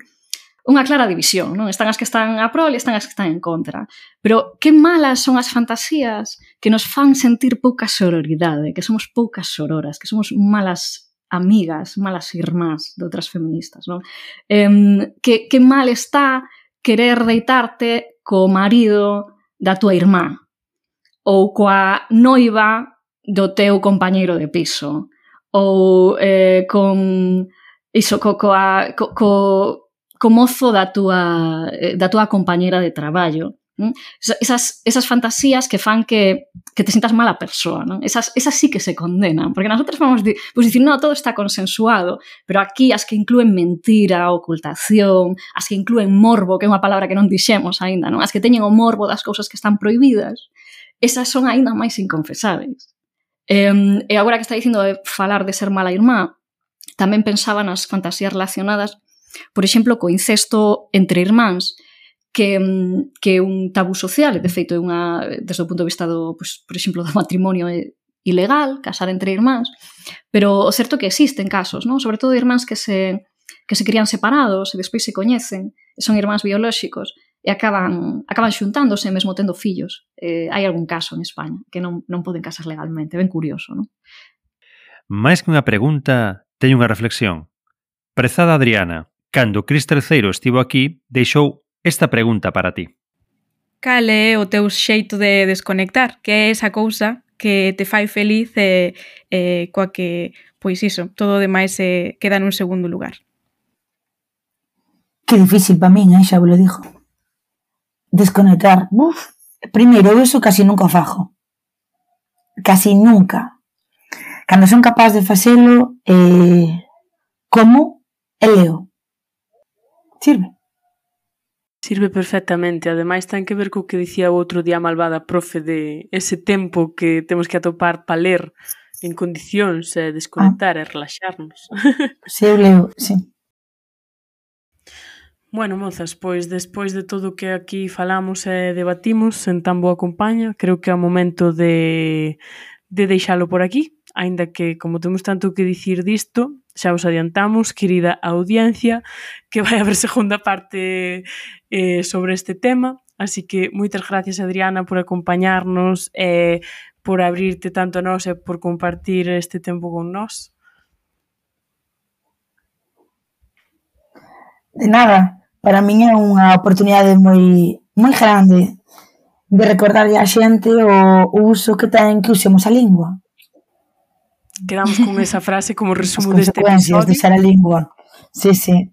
unha clara división, non? Están as que están a prol e están as que están en contra. Pero que malas son as fantasías que nos fan sentir pouca sororidade, que somos poucas sororas, que somos malas amigas, malas irmás de outras feministas, non? Eh, que, que mal está querer deitarte co marido da tua irmá ou coa noiva do teu compañeiro de piso ou eh, con iso, co, coa, co, co, co mozo da túa, eh, da túa compañera de traballo. Non? Esas, esas fantasías que fan que, que te sintas mala persoa, non? Esas, esas sí que se condenan, porque nosotros vamos di, pues dicir, no, todo está consensuado, pero aquí as que incluen mentira, ocultación, as que incluen morbo, que é unha palabra que non dixemos aínda, non? As que teñen o morbo das cousas que están prohibidas, esas son aínda máis inconfesáveis. Eh, e agora que está dicindo de falar de ser mala irmá, tamén pensaba nas fantasías relacionadas por exemplo, co incesto entre irmáns, que, mm, que é un tabú social, e de feito é unha, desde o punto de vista do, pues, por exemplo, do matrimonio é ilegal, casar entre irmáns, pero o certo que existen casos, non? sobre todo de irmáns que se, que se crían separados e despois se coñecen, son irmáns biolóxicos, e acaban, acaban xuntándose mesmo tendo fillos. Eh, hai algún caso en España que non, non poden casar legalmente, ben curioso, non? Mais que unha pregunta, teño unha reflexión. Prezada Adriana, Cando Cris III estivo aquí, deixou esta pregunta para ti. Cal é o teu xeito de desconectar? Que é esa cousa que te fai feliz e, e coa que, pois iso, todo o demais se queda nun segundo lugar? Que difícil para min, eh, xa vos lo dixo. Desconectar. Uf, primeiro, eso casi nunca fajo. Casi nunca. Cando son capaz de facelo, eh, como e leo Sirve? Sirve perfectamente, ademais ten que ver co que dicía o outro día malvada profe de ese tempo que temos que atopar para ler en condicións e desconectar ah. e relaxarnos. Sí, eu leo, si. Sí. Bueno, mozas, pois despois de todo o que aquí falamos e debatimos en tan boa compañía, creo que é o momento de, de deixalo por aquí, aínda que como temos tanto que dicir disto, xa os adiantamos, querida audiencia, que vai haber segunda parte eh, sobre este tema. Así que moitas gracias, Adriana, por acompañarnos, eh, por abrirte tanto a nós e por compartir este tempo con nós. De nada, para min é unha oportunidade moi moi grande de recordarlle a xente o, o uso que ten que usemos a lingua. Quedamos con esa frase como resumo deste episodio. As consecuencias de usar a lingua. Sí, sí.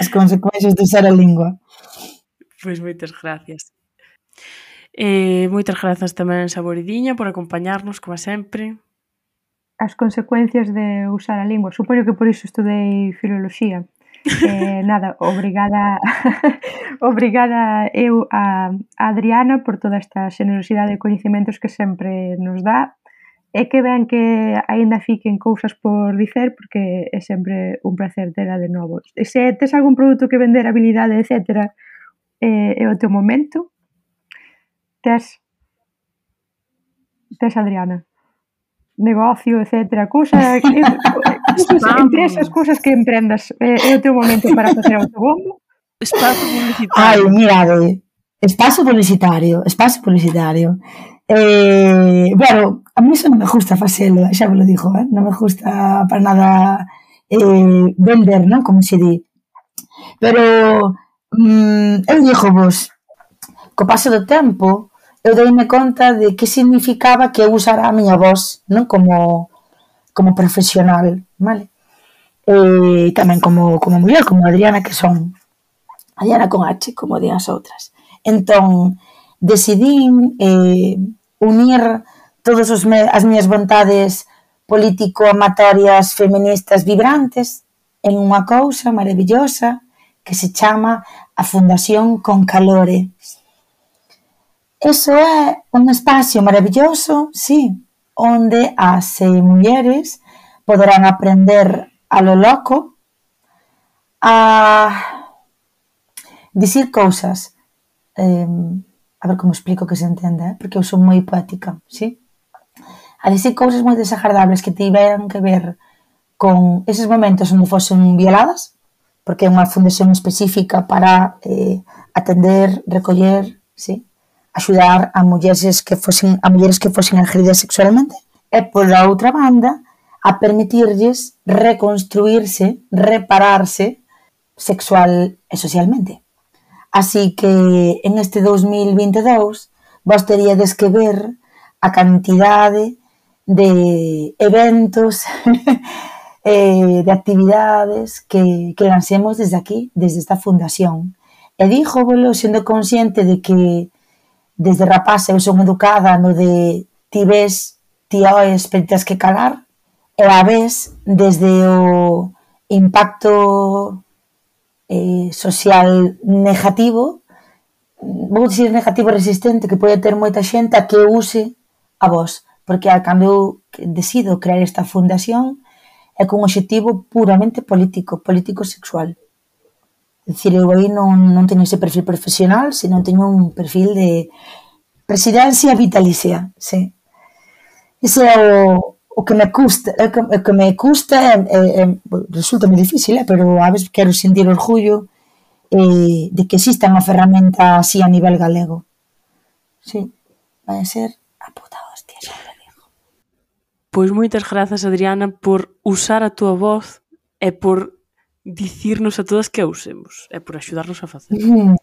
As consecuencias de usar a lingua. Pois moitas gracias. Eh, moitas grazas tamén Saboridiña por acompañarnos, como sempre. As consecuencias de usar a lingua. Supoño que por iso estudei filoloxía. Eh, nada, obrigada obrigada eu a, a Adriana por toda esta xenerosidade de coñecementos que sempre nos dá E que ben que aínda fiquen cousas por dicer, porque é sempre un placer tela de novo. E se tes algún produto que vender, habilidade, etc., eh, é o teu momento. Tes, tes Adriana, negocio, etc., cousa, empresas, cousas que emprendas, é, é o teu momento para facer autobombo. Espazo publicitario. Ai, mirade, eh, espazo publicitario, espazo publicitario. Eh, bueno, A mí eso non me gusta facelo, xa vos lo digo, eh? non me gusta para nada eh, vender, non? Como se di. Pero mm, eu dixo vos, co paso do tempo, eu deime conta de que significaba que eu usara a miña voz, non? Como, como profesional, vale? E tamén como, como muller, como Adriana que son. Adriana con H, como di as outras. Entón, decidín eh, unir todos os me, as miñas vontades político-amatorias feministas vibrantes en unha cousa maravillosa que se chama a Fundación Con Calore. Eso é un espacio maravilloso, sí, onde as eh, mulleres poderán aprender a lo loco a dicir cousas eh, a ver como explico que se entenda, eh? porque eu son moi poética, sí? a dicir cousas moi desagradables que tiveran que ver con eses momentos onde fosen violadas, porque é unha fundación específica para eh, atender, recoller, sí, axudar a mulleres que fosen a mulleres que fosen agredidas sexualmente e pola outra banda a permitirlles reconstruirse, repararse sexual e socialmente. Así que en este 2022 vos teríades que ver a cantidade de eventos, eh, de actividades que, que lancemos desde aquí, desde esta fundación. E dijo, bolo, sendo consciente de que desde rapaz eu son educada no de ti ves, ti oes, pero tens que calar, e a vez desde o impacto eh, social negativo, vou dicir negativo resistente que pode ter moita xente a que use a voz porque cando eu decido crear esta fundación é cun obxectivo puramente político, político-sexual. É dicir, eu aí non, non teño ese perfil profesional, senón teño un perfil de presidencia vitalicia, sí. Ese é o, o que me custa, o que, o que me custa é, é, é, resulta moi difícil, é, pero a veces quero sentir orgullo eh, de que exista unha ferramenta así a nivel galego. Sí, vai ser Pois moitas grazas, Adriana, por usar a túa voz e por dicirnos a todas que a usemos e por axudarnos a facer. Mm.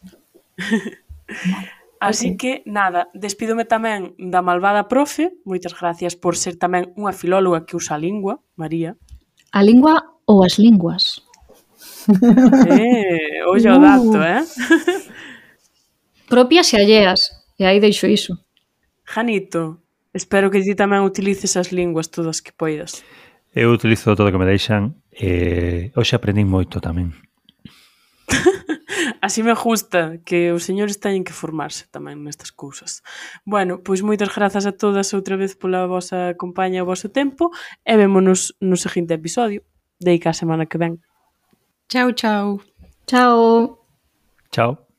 Así que, nada, despídome tamén da malvada profe, moitas gracias por ser tamén unha filóloga que usa a lingua, María. A lingua ou as linguas? Eh, ollo o uh. dato, eh? Propias e alleas, e aí deixo iso. Janito, Espero que ti tamén utilices as linguas todas que poidas. Eu utilizo todo o que me deixan e eh, hoxe aprendín moito tamén. Así me gusta que os señores teñen que formarse tamén nestas cousas. Bueno, pois moitas grazas a todas outra vez pola vosa compañía e o vosso tempo e vémonos no seguinte episodio. Deica a semana que ven. Chao, chao. Chao. Chao.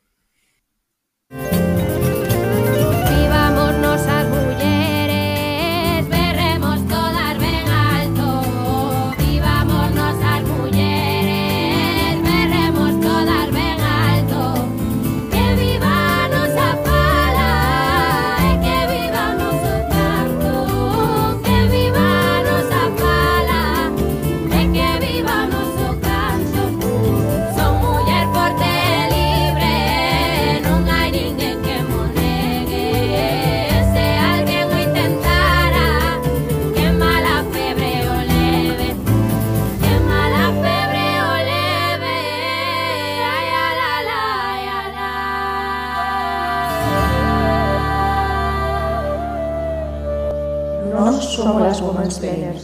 spain